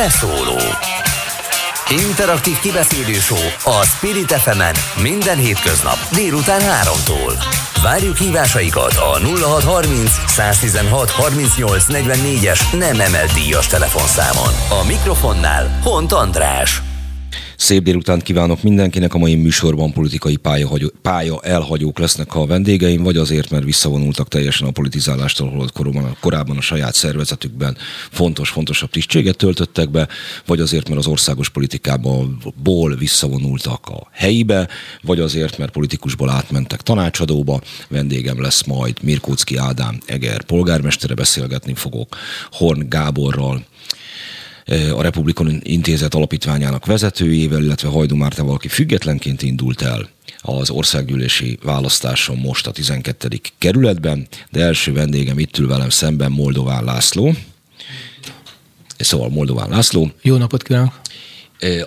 Beszóló Interaktív kibeszélő a Spirit fm minden hétköznap délután 3-tól. Várjuk hívásaikat a 0630 116 38 44-es nem emelt díjas telefonszámon. A mikrofonnál Hont András. Szép délutánt kívánok mindenkinek, a mai műsorban politikai pálya, pálya elhagyók lesznek a vendégeim, vagy azért, mert visszavonultak teljesen a politizálástól, holott korábban, korábban a saját szervezetükben fontos-fontosabb tisztséget töltöttek be, vagy azért, mert az országos politikából visszavonultak a helyibe, vagy azért, mert politikusból átmentek tanácsadóba. Vendégem lesz majd Mirkóczki Ádám Eger polgármestere, beszélgetni fogok Horn Gáborral, a Republikon Intézet alapítványának vezetőjével, illetve Hajdú Mártával, aki függetlenként indult el az országgyűlési választáson most a 12. kerületben, de első vendégem itt ül velem szemben Moldován László. Szóval Moldován László. Jó napot kívánok!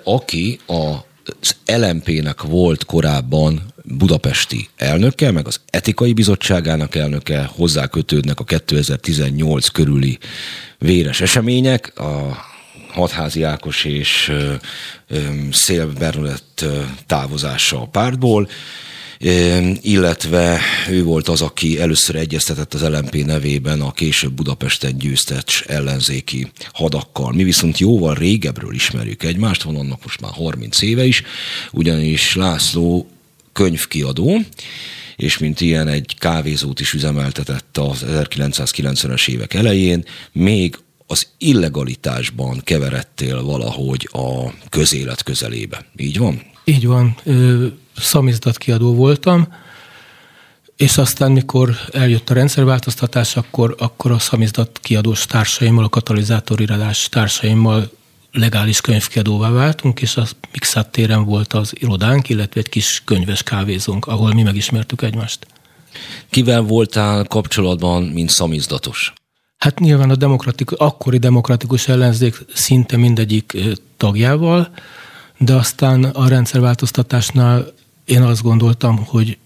Aki a az LMP-nek volt korábban budapesti elnöke, meg az etikai bizottságának elnöke, hozzá kötődnek a 2018 körüli véres események, a Hatházi Ákos és Szél Bernadett távozása a pártból, illetve ő volt az, aki először egyeztetett az LMP nevében a később Budapesten győztes ellenzéki hadakkal. Mi viszont jóval régebről ismerjük egymást, van annak most már 30 éve is, ugyanis László könyvkiadó, és mint ilyen egy kávézót is üzemeltetett az 1990-es évek elején, még az illegalitásban keveredtél valahogy a közélet közelébe. Így van? Így van. Szamizdat kiadó voltam, és aztán, mikor eljött a rendszerváltoztatás, akkor, akkor a szamizdat kiadós társaimmal, a katalizátoriradás társaimmal legális könyvkiadóvá váltunk, és a Mixát téren volt az irodánk, illetve egy kis könyves kávézónk, ahol mi megismertük egymást. Kivel voltál kapcsolatban, mint szamizdatos? Hát nyilván a demokratikus, akkori demokratikus ellenzék szinte mindegyik tagjával, de aztán a rendszerváltoztatásnál én azt gondoltam, hogy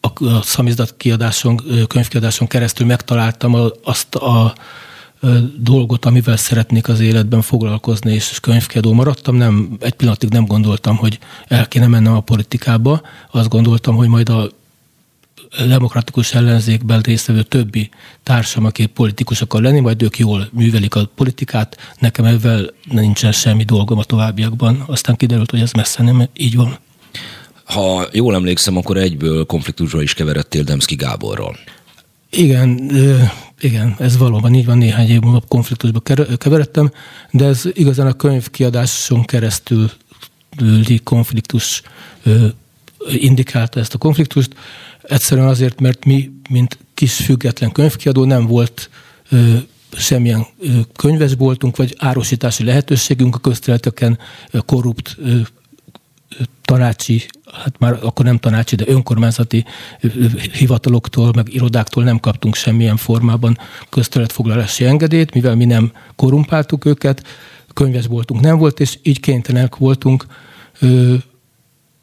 a szamizdat kiadáson, könyvkiadáson keresztül megtaláltam azt a dolgot, amivel szeretnék az életben foglalkozni, és könyvkiadó maradtam. Nem, egy pillanatig nem gondoltam, hogy el kéne mennem a politikába. Azt gondoltam, hogy majd a demokratikus ellenzékben résztvevő többi társam, aki politikus akar lenni, majd ők jól művelik a politikát, nekem ezzel nincsen semmi dolgom a továbbiakban. Aztán kiderült, hogy ez messze nem így van. Ha jól emlékszem, akkor egyből konfliktusra is keveredtél Demszki Gáborral. Igen, igen, ez valóban így van, néhány év múlva konfliktusba keveredtem, de ez igazán a könyvkiadáson keresztül konfliktus indikálta ezt a konfliktust. Egyszerűen azért, mert mi, mint kis független könyvkiadó nem volt ö, semmilyen ö, könyvesboltunk, vagy árusítási lehetőségünk a közterületeken korrupt ö, tanácsi, hát már akkor nem tanácsi, de önkormányzati hivataloktól, meg irodáktól nem kaptunk semmilyen formában közterületfoglalási engedélyt, mivel mi nem korrumpáltuk őket, könyvesboltunk nem volt, és így kénytelenek voltunk ö,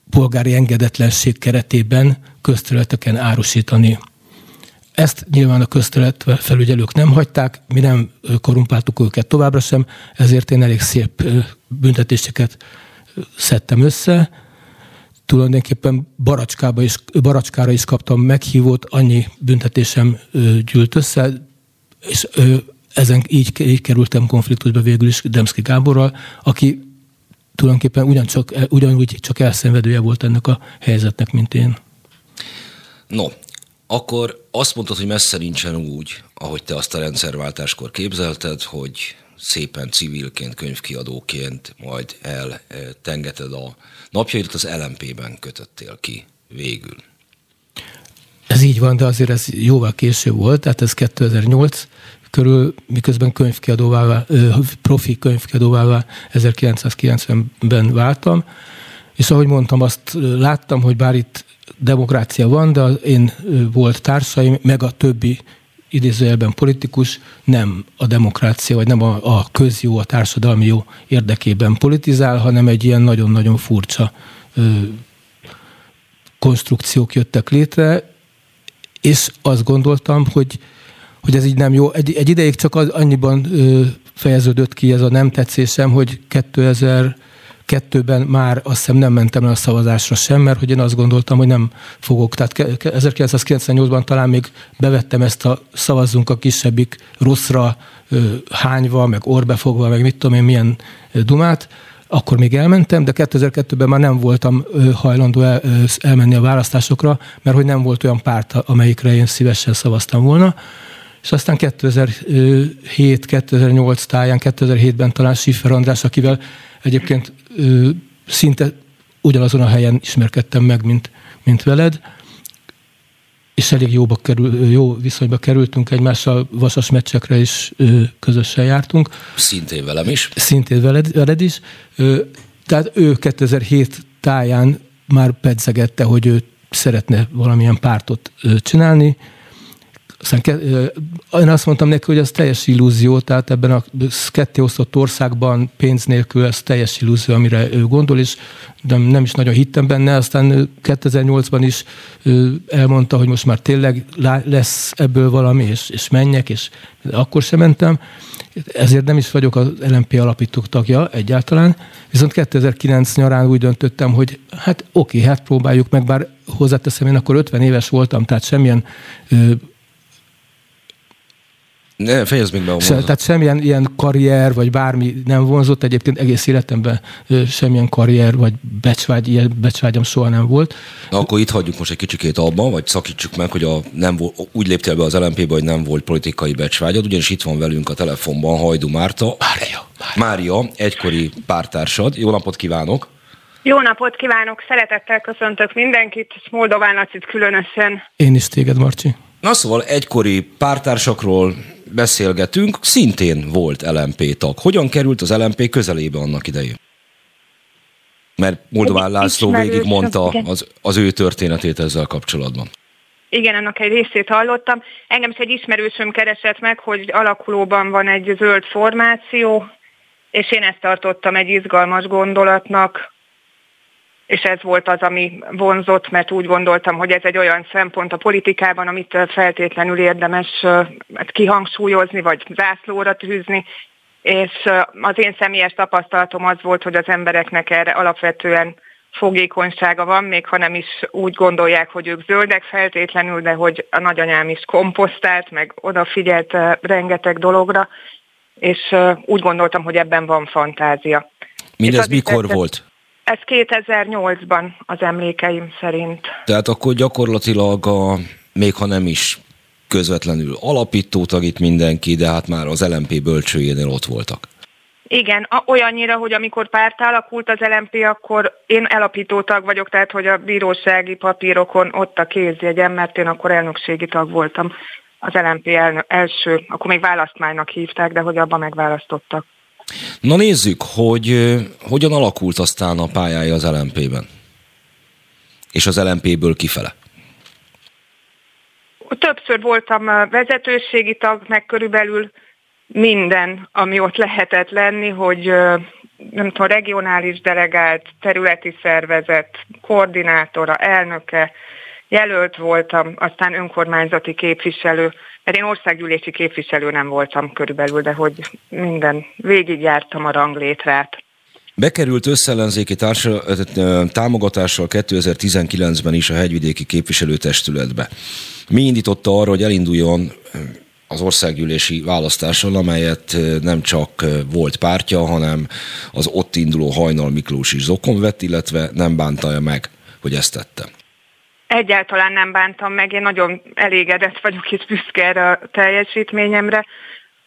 polgári engedetlenség keretében közterületeken árusítani. Ezt nyilván a közterület felügyelők nem hagyták, mi nem korumpáltuk őket továbbra sem, ezért én elég szép büntetéseket szedtem össze. Tulajdonképpen baracskába is, baracskára is kaptam meghívót, annyi büntetésem gyűlt össze, és ezen így, így kerültem konfliktusba végül is Demszki Gáborral, aki tulajdonképpen ugyancsak, ugyanúgy csak elszenvedője volt ennek a helyzetnek, mint én. No, akkor azt mondtad, hogy messze nincsen úgy, ahogy te azt a rendszerváltáskor képzelted, hogy szépen civilként, könyvkiadóként majd eltengeted a napjaidat, az LMP-ben kötöttél ki végül. Ez így van, de azért ez jóval később volt, tehát ez 2008 körül, miközben könyvkiadóvá, profi könyvkiadóvá 1990-ben váltam, és ahogy mondtam, azt láttam, hogy bár itt demokrácia van, de én volt társaim, meg a többi idézőjelben politikus nem a demokrácia, vagy nem a, a közjó, a társadalmi jó érdekében politizál, hanem egy ilyen nagyon-nagyon furcsa ö, konstrukciók jöttek létre, és azt gondoltam, hogy hogy ez így nem jó. Egy, egy ideig csak az, annyiban ö, fejeződött ki ez a nem tetszésem, hogy 2000 kettőben már azt hiszem nem mentem el a szavazásra sem, mert hogy én azt gondoltam, hogy nem fogok. Tehát 1998-ban talán még bevettem ezt a szavazzunk a kisebbik rosszra hányva, meg orbefogva, meg mit tudom én milyen dumát, akkor még elmentem, de 2002-ben már nem voltam hajlandó el, elmenni a választásokra, mert hogy nem volt olyan párt, amelyikre én szívesen szavaztam volna. És aztán 2007-2008 táján, 2007-ben talán Schiffer András, akivel egyébként szinte ugyanazon a helyen ismerkedtem meg, mint, mint veled, és elég jóba kerül, jó viszonyba kerültünk egymással, vasas meccsekre is közösen jártunk. Szintén velem is. Szintén veled, veled is. Tehát ő 2007 táján már pedzegette, hogy ő szeretne valamilyen pártot csinálni, aztán én azt mondtam neki, hogy ez teljes illúzió, tehát ebben a ketté osztott országban pénz nélkül ez teljes illúzió, amire ő gondol, és nem, nem is nagyon hittem benne. Aztán 2008-ban is elmondta, hogy most már tényleg lesz ebből valami, és, és menjek, és akkor sem mentem. Ezért nem is vagyok az LMP alapító tagja egyáltalán, viszont 2009 nyarán úgy döntöttem, hogy hát oké, hát próbáljuk meg, bár hozzáteszem, én akkor 50 éves voltam, tehát semmilyen ne, fejezd még be a Se, Tehát semmilyen ilyen karrier, vagy bármi nem vonzott. Egyébként egész életemben semmilyen karrier, vagy becsvágy, ilyen becsvágyam soha nem volt. Na akkor itt hagyjuk most egy kicsikét abban, vagy szakítsuk meg, hogy a, nem volt, úgy léptél be az LMP-be, hogy nem volt politikai becsvágyad, ugyanis itt van velünk a telefonban Hajdu Márta. Mária. Mária, Mária egykori pártársad. Jó napot kívánok! Jó napot kívánok! Szeretettel köszöntök mindenkit, Moldován Lacit különösen. Én is téged, Marci. Na szóval egykori pártársakról beszélgetünk, szintén volt LMP tag. Hogyan került az LMP közelébe annak idején? Mert Moldován László végigmondta az, az ő történetét ezzel kapcsolatban. Igen, annak egy részét hallottam. Engem is egy ismerősöm keresett meg, hogy alakulóban van egy zöld formáció, és én ezt tartottam egy izgalmas gondolatnak, és ez volt az, ami vonzott, mert úgy gondoltam, hogy ez egy olyan szempont a politikában, amit feltétlenül érdemes hát kihangsúlyozni, vagy zászlóra tűzni, és az én személyes tapasztalatom az volt, hogy az embereknek erre alapvetően fogékonysága van, még ha nem is úgy gondolják, hogy ők zöldek feltétlenül, de hogy a nagyanyám is komposztált, meg odafigyelt rengeteg dologra, és úgy gondoltam, hogy ebben van fantázia. Mindez mikor volt? Ez 2008-ban az emlékeim szerint. Tehát akkor gyakorlatilag, a, még ha nem is közvetlenül alapító tag itt mindenki, de hát már az LMP bölcsőjénél ott voltak. Igen, olyannyira, hogy amikor párt alakult az LMP, akkor én alapító tag vagyok, tehát hogy a bírósági papírokon ott a kézjegyem, mert én akkor elnökségi tag voltam az LMP első, akkor még választmánynak hívták, de hogy abban megválasztottak. Na nézzük, hogy hogyan alakult aztán a pályája az LMP-ben. És az LMP-ből kifele. Többször voltam vezetőségi tag, meg körülbelül minden, ami ott lehetett lenni, hogy nem tudom, regionális delegált, területi szervezet, koordinátora, elnöke, jelölt voltam, aztán önkormányzati képviselő, mert én országgyűlési képviselő nem voltam körülbelül, de hogy minden, végigjártam a ranglétrát. Bekerült összellenzéki társa, támogatással 2019-ben is a hegyvidéki képviselőtestületbe. Mi indította arra, hogy elinduljon az országgyűlési választáson, amelyet nem csak volt pártja, hanem az ott induló Hajnal Miklós is zokon vett, illetve nem bánta meg, hogy ezt tette. Egyáltalán nem bántam meg, én nagyon elégedett vagyok és büszke erre a teljesítményemre.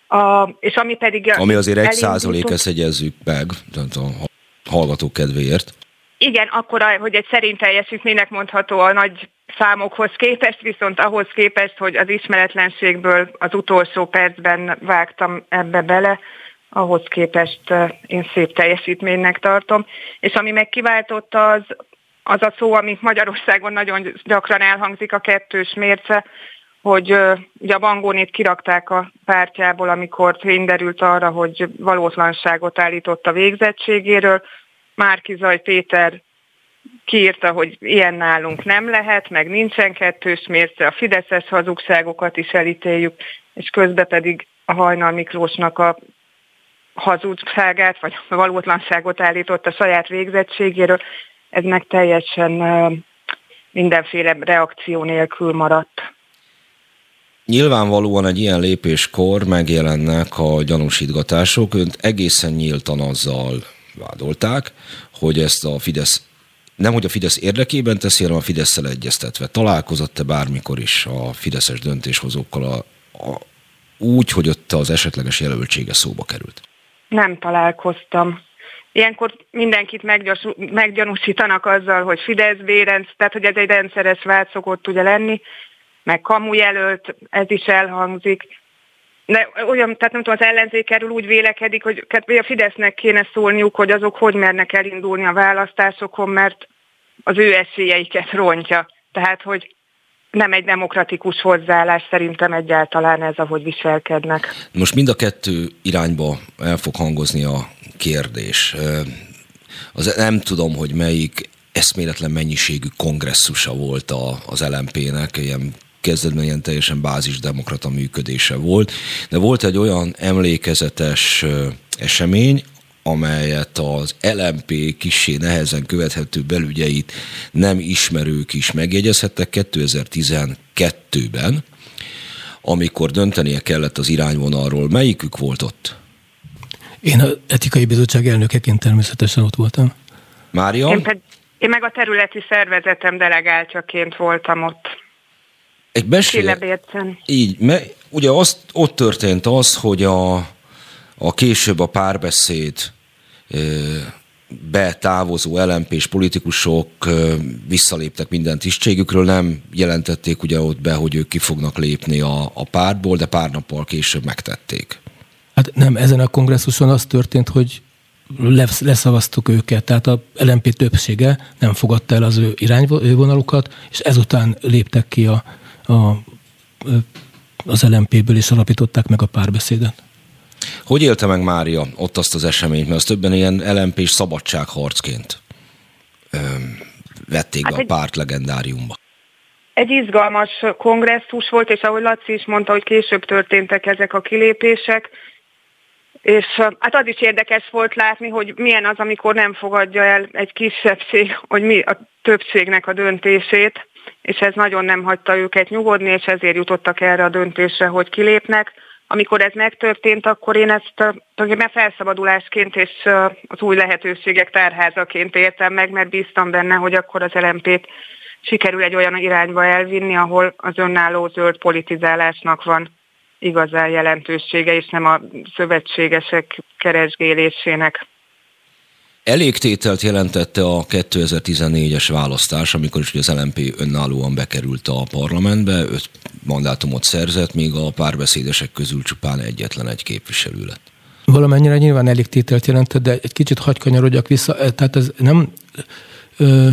A, és ami pedig... Ami azért egy százalék, ezt egyezzük meg, a hallgatók kedvéért. Igen, akkor, hogy egy szerint teljesítménynek mondható a nagy számokhoz képest, viszont ahhoz képest, hogy az ismeretlenségből az utolsó percben vágtam ebbe bele, ahhoz képest én szép teljesítménynek tartom. És ami meg kiváltotta, az az a szó, ami Magyarországon nagyon gyakran elhangzik, a kettős mérce, hogy ugye a Bangónét kirakták a pártjából, amikor derült arra, hogy valótlanságot állított a végzettségéről. Márki Zaj Péter kiírta, hogy ilyen nálunk nem lehet, meg nincsen kettős mérce, a fideszes hazugságokat is elítéljük, és közben pedig a Hajnal Miklósnak a hazugságát, vagy valótlanságot állított a saját végzettségéről, ez meg teljesen mindenféle reakció nélkül maradt. Nyilvánvalóan egy ilyen lépéskor megjelennek a gyanúsítgatások. Önt egészen nyíltan azzal vádolták, hogy ezt a Fidesz nem, hogy a Fidesz érdekében teszi, hanem a fidesz egyeztetve. Találkozott-e bármikor is a fideszes döntéshozókkal a, a, úgy, hogy ott az esetleges jelöltsége szóba került? Nem találkoztam. Ilyenkor mindenkit meggyanúsítanak azzal, hogy Fidesz bérenc, tehát hogy ez egy rendszeres vád szokott ugye lenni, meg kamujelölt, ez is elhangzik. De olyan, tehát nem tudom, az ellenzék erről úgy vélekedik, hogy a Fidesznek kéne szólniuk, hogy azok hogy mernek elindulni a választásokon, mert az ő esélyeiket rontja. Tehát, hogy nem egy demokratikus hozzáállás szerintem egyáltalán ez, ahogy viselkednek. Most mind a kettő irányba el fog hangozni a kérdés. Az nem tudom, hogy melyik eszméletlen mennyiségű kongresszusa volt a, az LMP-nek, ilyen kezdetben ilyen teljesen bázisdemokrata működése volt, de volt egy olyan emlékezetes esemény, amelyet az LMP kisé nehezen követhető belügyeit nem ismerők is megjegyezhettek 2012-ben, amikor döntenie kellett az irányvonalról. Melyikük volt ott? Én az etikai bizottság elnökeként természetesen ott voltam. Mária? Én, ped- én meg a területi szervezetem delegáltjaként voltam ott. Egy mesél... Így, mert ugye azt, ott történt az, hogy a, a később a párbeszéd betávozó lmp és politikusok visszaléptek minden tisztségükről, nem jelentették ugye ott be, hogy ők ki fognak lépni a, a pártból, de pár nappal később megtették. Hát nem, ezen a kongresszuson az történt, hogy leszavaztuk őket, tehát a LMP többsége nem fogadta el az ő irányvonalukat, és ezután léptek ki a, a, az LMP-ből, és alapították meg a párbeszédet. Hogy élte meg Mária ott azt az eseményt? Mert az többen ilyen lmp és szabadságharcként öm, vették hát be a párt legendáriumba. Egy izgalmas kongresszus volt, és ahogy Laci is mondta, hogy később történtek ezek a kilépések, és hát az is érdekes volt látni, hogy milyen az, amikor nem fogadja el egy kisebbség, hogy mi a többségnek a döntését, és ez nagyon nem hagyta őket nyugodni, és ezért jutottak erre a döntésre, hogy kilépnek. Amikor ez megtörtént, akkor én ezt tulajdonképpen felszabadulásként és az új lehetőségek tárházaként értem meg, mert bíztam benne, hogy akkor az LMP-t sikerül egy olyan irányba elvinni, ahol az önálló zöld politizálásnak van igazán jelentősége, és nem a szövetségesek keresgélésének. Elégtételt jelentette a 2014-es választás, amikor is az LMP önállóan bekerült a parlamentbe, öt mandátumot szerzett, míg a párbeszédesek közül csupán egyetlen egy képviselő lett. Valamennyire nyilván elégtételt jelentett, de egy kicsit hagykanyarodjak vissza. Tehát ez nem... Ö,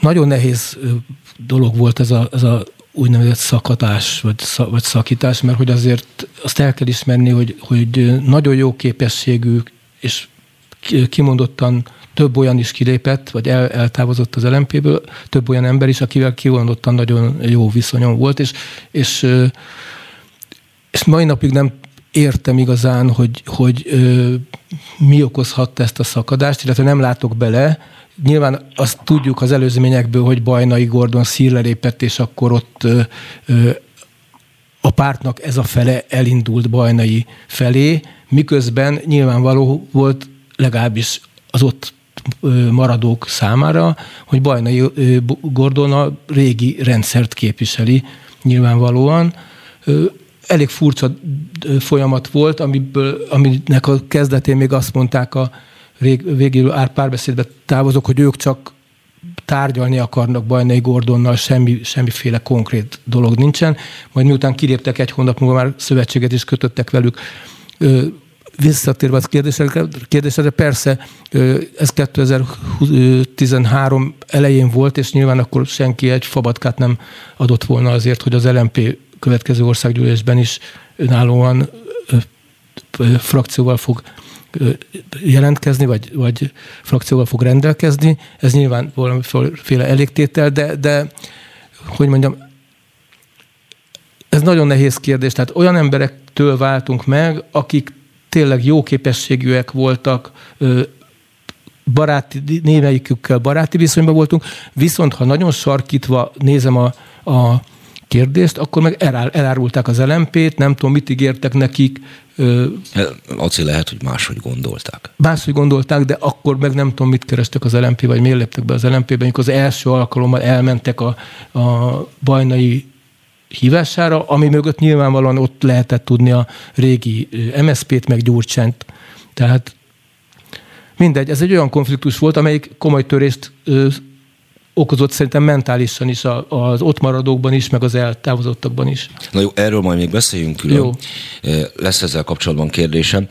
nagyon nehéz dolog volt ez a, ez a úgynevezett szakadás, vagy, vagy szakítás, mert hogy azért azt el kell ismerni, hogy, hogy nagyon jó képességű és kimondottan több olyan is kilépett, vagy el, eltávozott az LMP-ből, több olyan ember is, akivel kimondottan nagyon jó viszonyom volt, és, és, és mai napig nem értem igazán, hogy, hogy mi okozhatta ezt a szakadást, illetve nem látok bele. Nyilván azt tudjuk az előzményekből, hogy Bajnai Gordon szírre lépett, és akkor ott a pártnak ez a fele elindult Bajnai felé, miközben nyilvánvaló volt legalábbis az ott maradók számára, hogy Bajnai Gordon a régi rendszert képviseli nyilvánvalóan. Elég furcsa folyamat volt, amiből, aminek a kezdetén még azt mondták a végül párbeszédbe távozok, hogy ők csak tárgyalni akarnak Bajnai Gordonnal, semmi, semmiféle konkrét dolog nincsen. Majd miután kiléptek egy hónap múlva, már szövetséget is kötöttek velük, visszatérve a kérdésre, kérdésre, persze ez 2013 elején volt, és nyilván akkor senki egy fabatkát nem adott volna azért, hogy az LMP következő országgyűlésben is önállóan frakcióval fog jelentkezni, vagy, vagy frakcióval fog rendelkezni. Ez nyilván valamiféle elégtétel, de, de hogy mondjam, ez nagyon nehéz kérdés. Tehát olyan emberektől váltunk meg, akik tényleg jó képességűek voltak, baráti, némelyikükkel baráti viszonyban voltunk, viszont ha nagyon sarkítva nézem a, a kérdést, akkor meg elár, elárulták az LMP-t, nem tudom, mit ígértek nekik. Laci, lehet, hogy máshogy gondolták. Máshogy gondolták, de akkor meg nem tudom, mit kerestek az LMP, vagy miért léptek be az LMP-ben, amikor az első alkalommal elmentek a, a bajnai hívására, ami mögött nyilvánvalóan ott lehetett tudni a régi MSZP-t, meg Gyurcsányt. Tehát mindegy, ez egy olyan konfliktus volt, amelyik komoly törést okozott szerintem mentálisan is az ott maradókban is, meg az eltávozottakban is. Na jó, erről majd még beszéljünk külön. Jó. Lesz ezzel kapcsolatban kérdésem.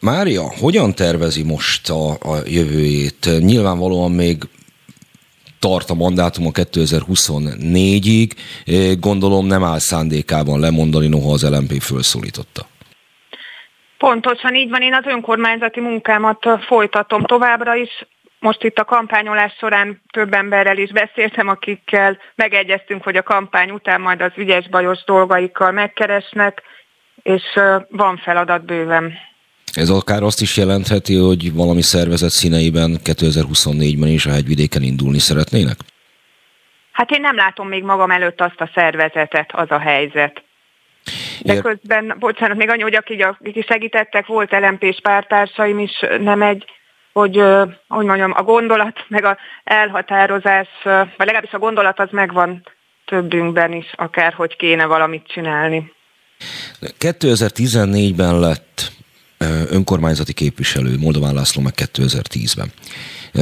Mária, hogyan tervezi most a, a jövőjét? Nyilvánvalóan még tart a mandátum a 2024-ig. Gondolom nem áll szándékában lemondani, noha az LMP felszólította. Pontosan így van, én az önkormányzati munkámat folytatom továbbra is most itt a kampányolás során több emberrel is beszéltem, akikkel megegyeztünk, hogy a kampány után majd az ügyes bajos dolgaikkal megkeresnek, és van feladat bőven. Ez akár azt is jelentheti, hogy valami szervezet színeiben 2024-ben is a hegyvidéken indulni szeretnének? Hát én nem látom még magam előtt azt a szervezetet, az a helyzet. De Ér... közben, bocsánat, még annyi, hogy akik, akik segítettek, volt LMP-s pártársaim is, nem egy hogy, hogy mondjam, a gondolat, meg a elhatározás, vagy legalábbis a gondolat az megvan többünkben is, akár hogy kéne valamit csinálni. 2014-ben lett önkormányzati képviselő, Moldován László meg 2010-ben.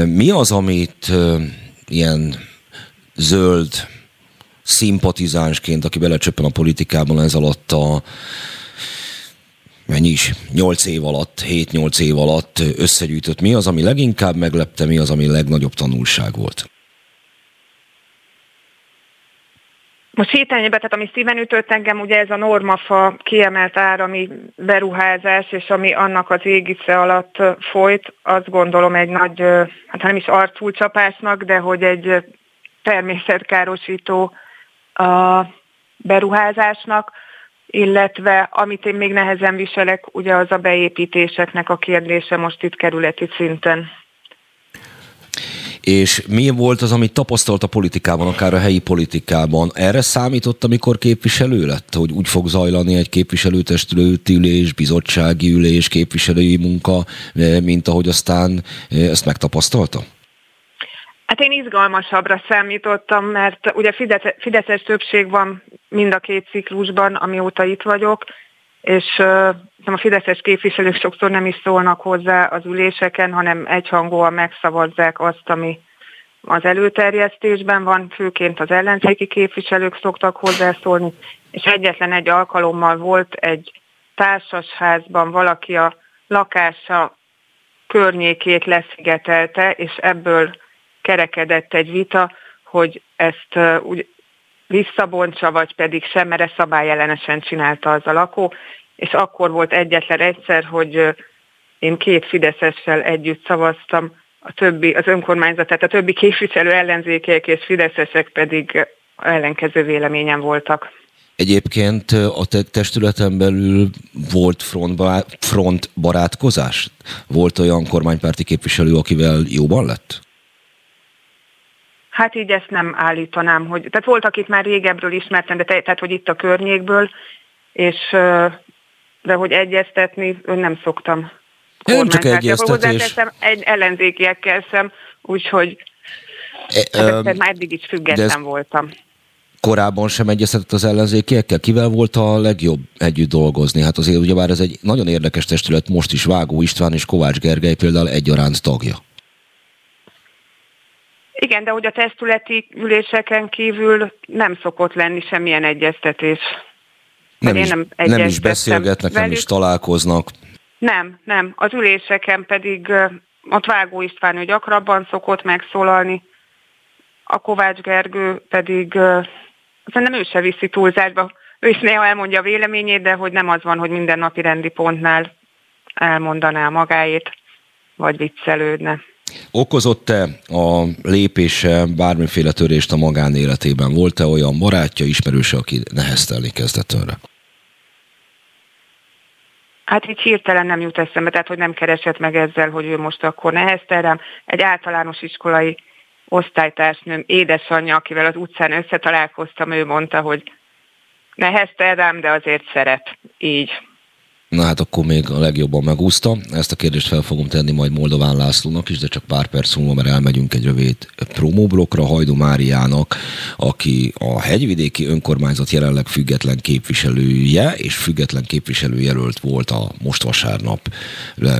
Mi az, amit ilyen zöld szimpatizánsként, aki belecsöppen a politikában ez alatt a mennyi is, 8 év alatt, 7-8 év alatt összegyűjtött. Mi az, ami leginkább meglepte, mi az, ami legnagyobb tanulság volt? Most hirtelenjében, tehát ami szíven ütött engem, ugye ez a normafa kiemelt árami beruházás, és ami annak az égisze alatt folyt, azt gondolom egy nagy, hát nem is arcúcsapásnak, de hogy egy természetkárosító a beruházásnak, illetve amit én még nehezen viselek, ugye az a beépítéseknek a kérdése most itt kerületi szinten. És mi volt az, amit tapasztalt a politikában, akár a helyi politikában? Erre számított, amikor képviselő lett, hogy úgy fog zajlani egy képviselőtestülőti ülés, bizottsági ülés, képviselői munka, mint ahogy aztán ezt megtapasztalta? Hát én izgalmasabbra számítottam, mert ugye Fideszes többség van mind a két ciklusban, amióta itt vagyok, és a fideszes képviselők sokszor nem is szólnak hozzá az üléseken, hanem egyhangúan megszavazzák azt, ami az előterjesztésben van, főként az ellenzéki képviselők szoktak hozzászólni, és egyetlen egy alkalommal volt egy társasházban valaki a lakása környékét leszigetelte, és ebből kerekedett egy vita, hogy ezt úgy visszabontsa, vagy pedig sem, mert szabályellenesen csinálta az a lakó, és akkor volt egyetlen egyszer, hogy én két Fideszessel együtt szavaztam, a többi, az önkormányzat, tehát a többi képviselő ellenzékiek és fideszesek pedig ellenkező véleményen voltak. Egyébként a testületen belül volt front barátkozás? Volt olyan kormánypárti képviselő, akivel jóban lett? Hát így ezt nem állítanám, hogy, tehát volt, akit már régebről ismertem, de te, tehát hogy itt a környékből, és de hogy egyeztetni, ön nem szoktam. Nem csak egyeztetés. egy ellenzékiekkel szem, úgyhogy e, hát már eddig is független voltam. Korábban sem egyeztetett az ellenzékiekkel? Kivel volt a legjobb együtt dolgozni? Hát azért ugyebár ez egy nagyon érdekes testület, most is Vágó István és Kovács Gergely például egyaránt tagja. Igen, de hogy a testületi üléseken kívül nem szokott lenni semmilyen egyeztetés. Nem, is, nem, nem is beszélgetnek, velük. nem is találkoznak. Nem, nem. Az üléseken pedig ott Vágó István ő gyakrabban szokott megszólalni, a Kovács Gergő pedig nem ő se viszi túlzásba. Ő is néha elmondja a véleményét, de hogy nem az van, hogy minden napi rendi pontnál elmondaná magáét, vagy viccelődne. Okozott-e a lépése bármiféle törést a magánéletében? Volt-e olyan barátja, ismerőse, aki neheztelni kezdett önre? Hát így hirtelen nem jut eszembe, tehát hogy nem keresett meg ezzel, hogy ő most akkor neheztelem. Egy általános iskolai osztálytársnőm, édesanyja, akivel az utcán összetalálkoztam, ő mondta, hogy neheztelem, de azért szeret. Így. Na hát akkor még a legjobban megúszta. Ezt a kérdést fel fogom tenni majd Moldován Lászlónak is, de csak pár perc múlva, mert elmegyünk egy rövid promóblokkra Hajdu Máriának, aki a hegyvidéki önkormányzat jelenleg független képviselője, és független képviselőjelölt volt a most vasárnap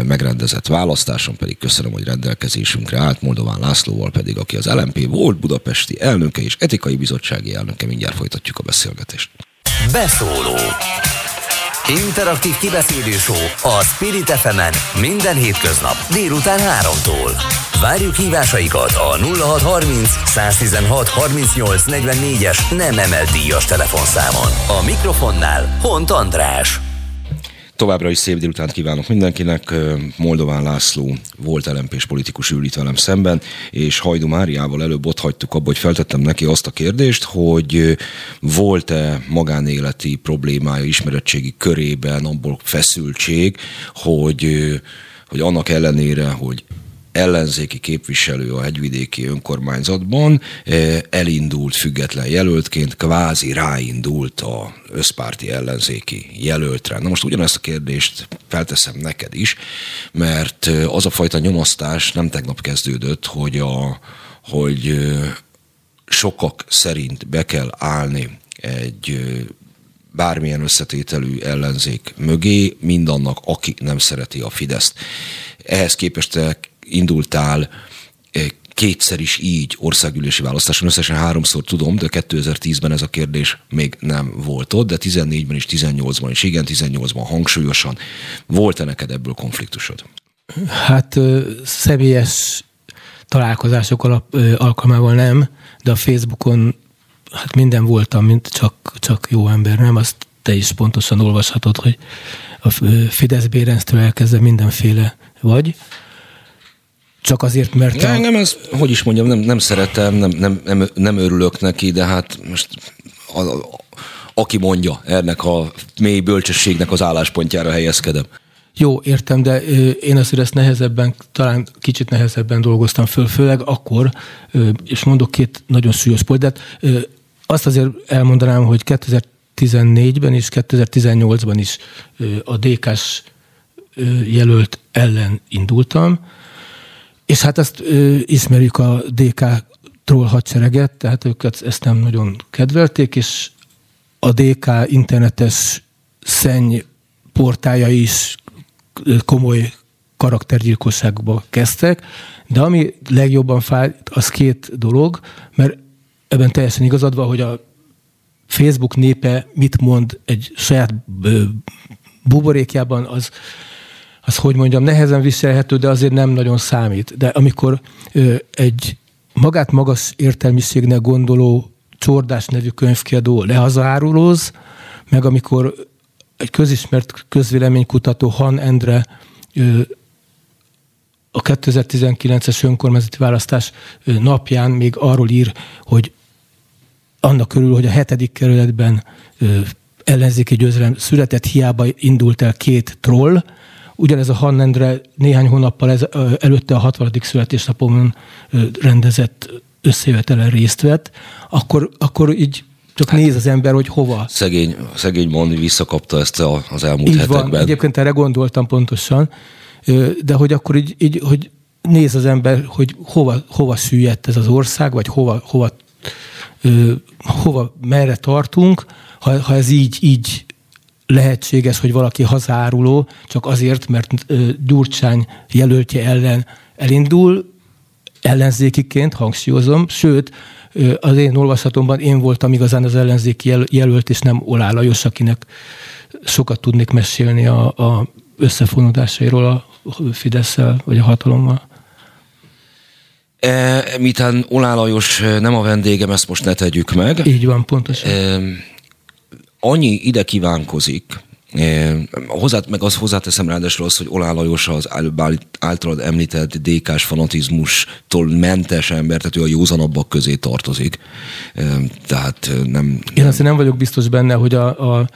megrendezett választáson, pedig köszönöm, hogy rendelkezésünkre állt Moldován Lászlóval pedig, aki az LMP volt budapesti elnöke és etikai bizottsági elnöke. Mindjárt folytatjuk a beszélgetést. Beszóló Interaktív kibeszélő a Spirit fm minden hétköznap délután 3-tól. Várjuk hívásaikat a 0630 116 38 44-es nem emelt díjas telefonszámon. A mikrofonnál Hont András. Továbbra is szép délutánt kívánok mindenkinek. Moldován László volt lmp politikus ül itt velem szemben, és Hajdu Máriával előbb ott hagytuk abba, hogy feltettem neki azt a kérdést, hogy volt-e magánéleti problémája ismeretségi körében abból feszültség, hogy, hogy annak ellenére, hogy ellenzéki képviselő a hegyvidéki önkormányzatban eh, elindult független jelöltként, kvázi ráindult a összpárti ellenzéki jelöltre. Na most ugyanezt a kérdést felteszem neked is, mert eh, az a fajta nyomasztás nem tegnap kezdődött, hogy, a, hogy eh, sokak szerint be kell állni egy bármilyen összetételű ellenzék mögé, mindannak, aki nem szereti a Fideszt. Ehhez képest indultál eh, kétszer is így országgyűlési választáson, összesen háromszor tudom, de 2010-ben ez a kérdés még nem volt ott, de 14-ben is, 18-ban is, igen, 18-ban hangsúlyosan. Volt-e neked ebből konfliktusod? Hát személyes találkozások alap, alkalmával nem, de a Facebookon hát minden voltam, mint csak, csak jó ember, nem? Azt te is pontosan olvashatod, hogy a Fidesz Bérenztől elkezdve mindenféle vagy csak azért, mert... A... Engem ez, hogy is mondjam, nem, nem szeretem, nem, nem, nem, nem örülök neki, de hát most a, a, aki mondja ennek a mély bölcsességnek az álláspontjára helyezkedem. Jó, értem, de én azért ezt nehezebben, talán kicsit nehezebben dolgoztam föl, főleg akkor, és mondok két nagyon súlyos pontját, azt azért elmondanám, hogy 2014-ben és 2018-ban is a DK-s jelölt ellen indultam, és hát ezt ö, ismerjük a DK troll hadsereget, tehát őket ezt nem nagyon kedvelték, és a DK internetes szenny portája is komoly karaktergyilkosságba kezdtek, de ami legjobban fáj, az két dolog, mert ebben teljesen igazad van, hogy a Facebook népe mit mond egy saját buborékjában, az az hogy mondjam, nehezen viselhető, de azért nem nagyon számít. De amikor ö, egy magát magas értelmiségnek gondoló Csordás nevű könyvkiadó lehazárulóz, meg amikor egy közismert közvéleménykutató Han Endre ö, a 2019-es önkormányzati választás napján még arról ír, hogy annak körül, hogy a hetedik kerületben ellenzéki győzelem született, hiába indult el két troll, Ugyanez a Hannendre néhány hónappal ez, előtte a 60. születésnapomon rendezett összejövetelen részt vett, akkor, akkor így csak hát, néz az ember, hogy hova. Szegény, szegény Mondi visszakapta ezt a, az elmúlt így hetekben. Van. Egyébként erre gondoltam pontosan, de hogy akkor így, így hogy néz az ember, hogy hova, hova süllyedt ez az ország, vagy hova, hova, hova merre tartunk, ha, ha ez így, így lehetséges, hogy valaki hazáruló, csak azért, mert Gyurcsány jelöltje ellen elindul, ellenzékiként, hangsúlyozom, sőt, az én olvasatomban én voltam igazán az ellenzéki jelölt, és nem Olá Lajos, akinek sokat tudnék mesélni a, a összefonódásairól a fidesz vagy a hatalommal. E, mitán Olá Lajos nem a vendégem, ezt most ne tegyük meg. Így van, pontosan. E, annyi ide kívánkozik, Hozzá, meg az hozzáteszem ráadásul az, hogy Olá Lajos az általad említett DK-s fanatizmustól mentes ember, tehát ő a józanabbak közé tartozik. Tehát nem... Én nem... azért nem vagyok biztos benne, hogy a, a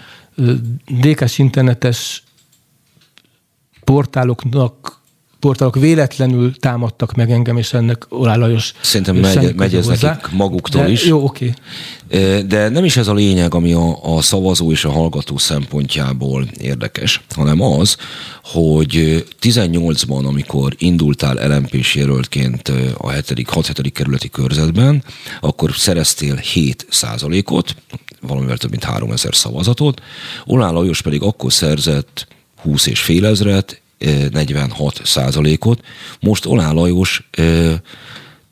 DK-s internetes portáloknak portálok véletlenül támadtak meg engem, és ennek Olá Lajos Szerintem megy, megy ez nekik maguktól De, is. Jó, oké. De nem is ez a lényeg, ami a, a szavazó és a hallgató szempontjából érdekes, hanem az, hogy 18-ban, amikor indultál lmp jelöltként a 7. 6 kerületi körzetben, akkor szereztél 7 százalékot, valamivel több mint 3000 szavazatot, Olá Lajos pedig akkor szerzett 20 és fél ezret, 46 százalékot. Most Olá Lajos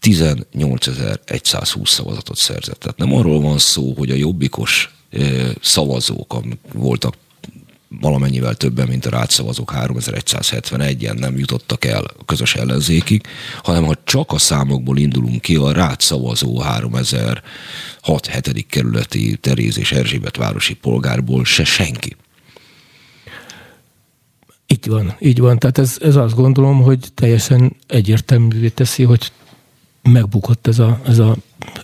18.120 szavazatot szerzett. Tehát nem arról van szó, hogy a jobbikos szavazók voltak valamennyivel többen, mint a rátszavazók 3171-en nem jutottak el a közös ellenzékig, hanem ha csak a számokból indulunk ki, a rátszavazó 3006 7. kerületi Teréz és Erzsébet városi polgárból se senki. Így van, így van. Tehát ez, ez azt gondolom, hogy teljesen egyértelművé teszi, hogy megbukott ez a, ez a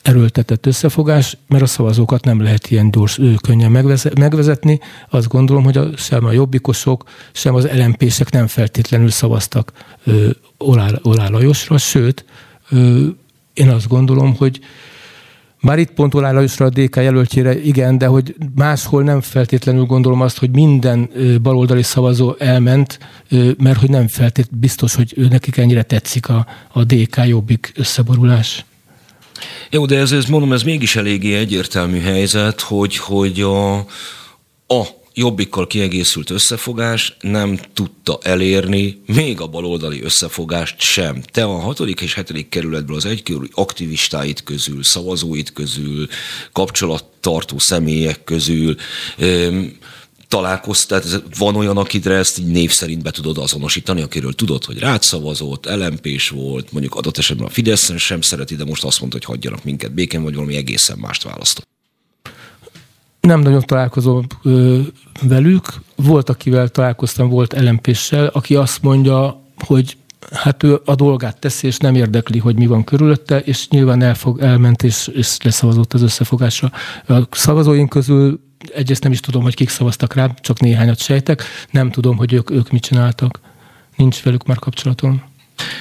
erőltetett összefogás, mert a szavazókat nem lehet ilyen gyors, könnyen megvezetni. Azt gondolom, hogy a, sem a jobbikosok, sem az lmp nem feltétlenül szavaztak ö, Olá, Olá Lajosra, sőt, ö, én azt gondolom, hogy már itt pont Olá Lajosra a DK jelöltjére igen, de hogy máshol nem feltétlenül gondolom azt, hogy minden baloldali szavazó elment, mert hogy nem feltétlenül biztos, hogy nekik ennyire tetszik a, a DK jobbik összeborulás. Jó, de ez, ez mondom, ez mégis eléggé egyértelmű helyzet, hogy, hogy a, a jobbikkal kiegészült összefogás nem tudta elérni még a baloldali összefogást sem. Te a hatodik és hetedik kerületből az egykörű aktivistáit közül, szavazóit közül, kapcsolattartó személyek közül találkoztál, van olyan, akidre ezt így név szerint be tudod azonosítani, akiről tudod, hogy rád szavazott, lmp volt, mondjuk adott esetben a Fideszen sem szereti, de most azt mondta, hogy hagyjanak minket békén, vagy valami egészen mást választott. Nem nagyon találkozom ö, velük. Volt, akivel találkoztam, volt lmp aki azt mondja, hogy hát ő a dolgát teszi, és nem érdekli, hogy mi van körülötte, és nyilván elfog, elment, és, és leszavazott az összefogásra. A szavazóink közül egyrészt nem is tudom, hogy kik szavaztak rá, csak néhányat sejtek, nem tudom, hogy ők, ők mit csináltak. Nincs velük már kapcsolatom.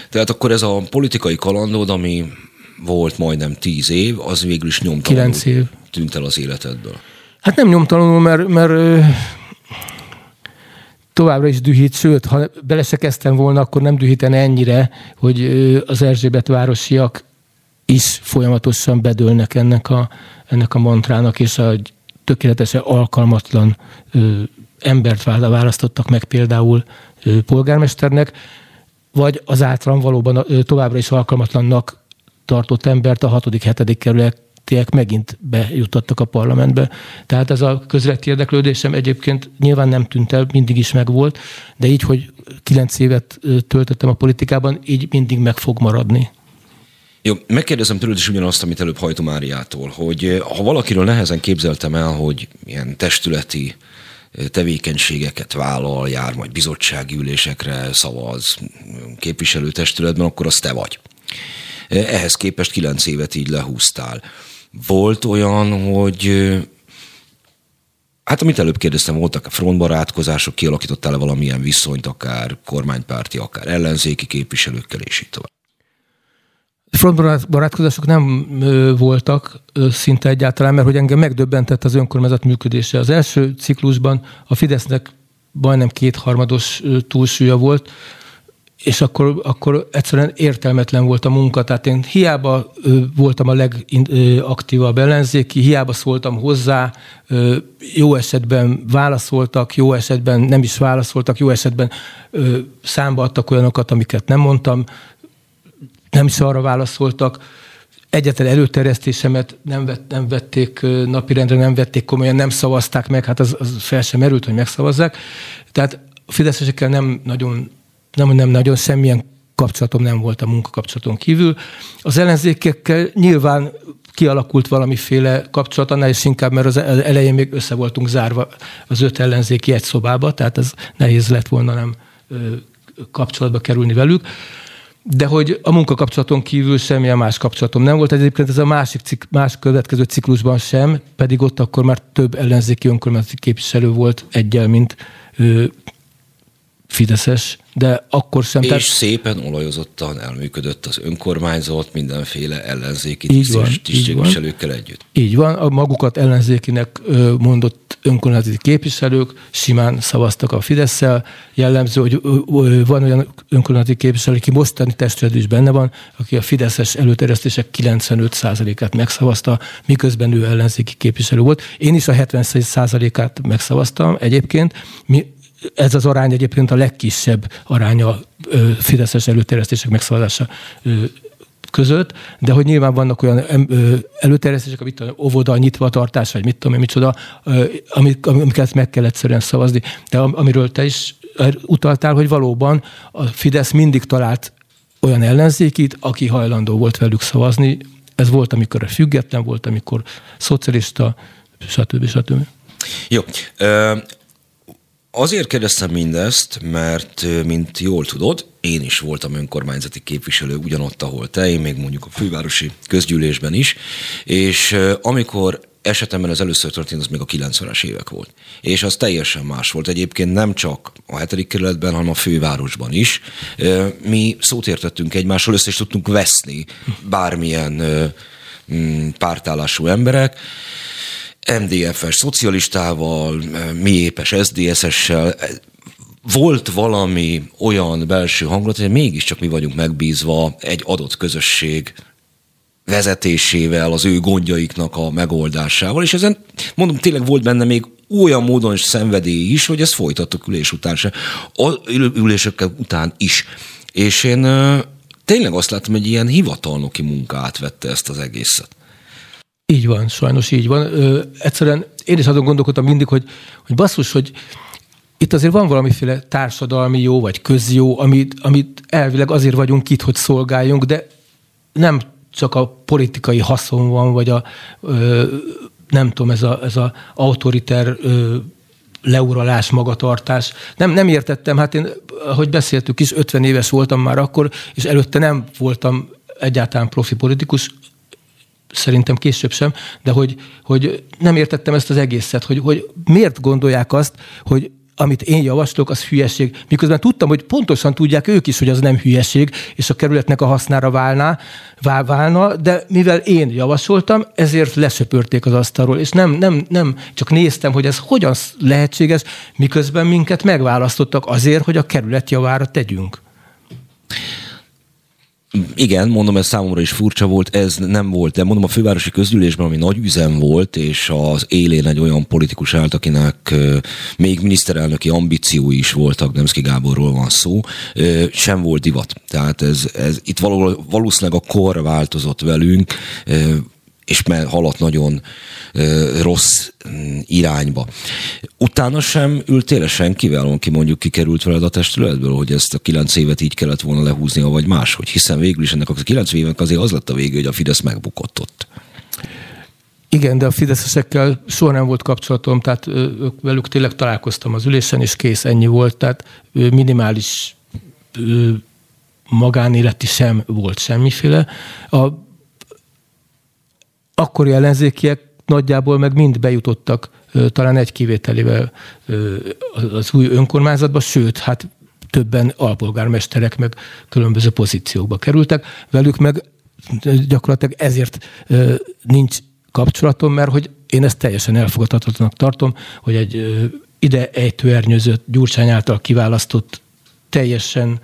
Tehát akkor ez a politikai kalandod, ami volt majdnem tíz év, az végül is nyomtalanul Kilenc év. tűnt el az életedből. Hát nem nyomtalanul, mert, mert továbbra is dühít, sőt, ha bele se kezdtem volna, akkor nem dühítene ennyire, hogy az Erzsébet városiak is folyamatosan bedőlnek ennek a, ennek a mantrának, és a tökéletesen alkalmatlan ö, embert választottak meg például ö, polgármesternek, vagy az általán valóban ö, továbbra is alkalmatlannak tartott embert a 6.-7. kerület közöttiek megint bejutottak a parlamentbe. Tehát ez a közleti érdeklődésem egyébként nyilván nem tűnt el, mindig is megvolt, de így, hogy kilenc évet töltöttem a politikában, így mindig meg fog maradni. Jó, megkérdezem tőled is ugyanazt, amit előbb Hajtó Máriától, hogy ha valakiről nehezen képzeltem el, hogy ilyen testületi tevékenységeket vállal, jár majd bizottsági ülésekre, szavaz képviselőtestületben, akkor az te vagy. Ehhez képest kilenc évet így lehúztál. Volt olyan, hogy Hát amit előbb kérdeztem, voltak a frontbarátkozások, kialakítottál-e valamilyen viszonyt, akár kormánypárti, akár ellenzéki képviselőkkel, és így tovább? Frontbarátkozások nem voltak szinte egyáltalán, mert hogy engem megdöbbentett az önkormányzat működése. Az első ciklusban a Fidesznek majdnem kétharmados túlsúlya volt, és akkor, akkor egyszerűen értelmetlen volt a munka. Tehát én hiába voltam a legaktívabb ellenzéki, hiába szóltam hozzá, jó esetben válaszoltak, jó esetben nem is válaszoltak, jó esetben ö, számba adtak olyanokat, amiket nem mondtam, nem is arra válaszoltak. Egyetlen előterjesztésemet nem, vett, nem vették napirendre, nem vették komolyan, nem szavazták meg, hát az, az fel sem merült, hogy megszavazzák. Tehát a fideszesekkel nem nagyon nem, nem nagyon semmilyen kapcsolatom nem volt a munkakapcsolaton kívül. Az ellenzékekkel nyilván kialakult valamiféle kapcsolat, annál is inkább, mert az elején még össze voltunk zárva az öt ellenzéki egy szobába, tehát ez nehéz lett volna nem kapcsolatba kerülni velük. De hogy a munkakapcsolaton kívül semmilyen más kapcsolatom nem volt. Egyébként ez a másik cik, más következő ciklusban sem, pedig ott akkor már több ellenzéki önkormányzati képviselő volt egyel, mint fideszes, de akkor sem. És tehát... szépen olajozottan elműködött az önkormányzat mindenféle ellenzéki tisztségviselőkkel együtt. Így van, a magukat ellenzékinek mondott önkormányzati képviselők simán szavaztak a fidesz Jellemző, hogy van olyan önkormányzati képviselő, aki mostani testületben is benne van, aki a fideszes előterjesztések 95%-át megszavazta, miközben ő ellenzéki képviselő volt. Én is a 70%-át megszavaztam egyébként. Mi ez az arány egyébként a legkisebb aránya fideszes előterjesztések megszavazása között, de hogy nyilván vannak olyan előterjesztések, amit óvoda nyitva tartás, vagy mit tudom én, micsoda, amiket meg kell egyszerűen szavazni. De amiről te is utaltál, hogy valóban a Fidesz mindig talált olyan ellenzékit, aki hajlandó volt velük szavazni. Ez volt, amikor független volt, amikor szocialista, stb. stb. Jó. Azért kérdeztem mindezt, mert, mint jól tudod, én is voltam önkormányzati képviselő ugyanott, ahol te, én még mondjuk a fővárosi közgyűlésben is, és amikor esetemben ez először történt, az még a 90-es évek volt. És az teljesen más volt. Egyébként nem csak a hetedik kerületben, hanem a fővárosban is. Mi szót értettünk egymással, össze is tudtunk veszni bármilyen pártállású emberek, MDF-es szocialistával, mi épes SZDSZ-essel, volt valami olyan belső hangulat, hogy mégiscsak mi vagyunk megbízva egy adott közösség vezetésével, az ő gondjaiknak a megoldásával, és ezen mondom, tényleg volt benne még olyan módon is szenvedély is, hogy ezt folytattuk ülés után se, ülések után is. És én tényleg azt láttam, hogy ilyen hivatalnoki munkát vette ezt az egészet. Így van, sajnos így van. Ö, egyszerűen én is azon gondolkodtam mindig, hogy, hogy basszus, hogy itt azért van valamiféle társadalmi jó, vagy közjó, amit, amit elvileg azért vagyunk itt, hogy szolgáljunk, de nem csak a politikai haszon van, vagy a ö, nem tudom, ez a, ez a autoriter ö, leuralás, magatartás. Nem, nem értettem, hát én, ahogy beszéltük is, 50 éves voltam már akkor, és előtte nem voltam egyáltalán profi politikus, szerintem később sem, de hogy, hogy nem értettem ezt az egészet, hogy, hogy miért gondolják azt, hogy amit én javaslok, az hülyeség. Miközben tudtam, hogy pontosan tudják ők is, hogy az nem hülyeség, és a kerületnek a hasznára válná, vál, válna, de mivel én javasoltam, ezért lesöpörték az asztalról, és nem, nem, nem csak néztem, hogy ez hogyan lehetséges, miközben minket megválasztottak azért, hogy a kerület javára tegyünk. Igen, mondom, ez számomra is furcsa volt, ez nem volt, de mondom a fővárosi közgyűlésben, ami nagy üzem volt, és az élén egy olyan politikus állt, akinek még miniszterelnöki ambíciói is voltak, Nemszki Gáborról van szó, sem volt divat. Tehát ez, ez itt valószínűleg a kor változott velünk, és haladt nagyon rossz mm, irányba. Utána sem ültél senkivel, aki mondjuk kikerült veled a testületből, hogy ezt a kilenc évet így kellett volna lehúzni, vagy máshogy, hiszen végül is ennek a kilenc évek azért az lett a vége, hogy a Fidesz megbukott ott. Igen, de a fideszesekkel soha nem volt kapcsolatom, tehát ők, velük tényleg találkoztam az ülésen, és kész, ennyi volt, tehát minimális magánéleti sem volt semmiféle. A akkori ellenzékiek nagyjából meg mind bejutottak talán egy kivételével az új önkormányzatba, sőt, hát többen alpolgármesterek meg különböző pozíciókba kerültek, velük meg gyakorlatilag ezért nincs kapcsolatom, mert hogy én ezt teljesen elfogadhatatlanak tartom, hogy egy ide ejtőernyőzött Gyurcsány által kiválasztott teljesen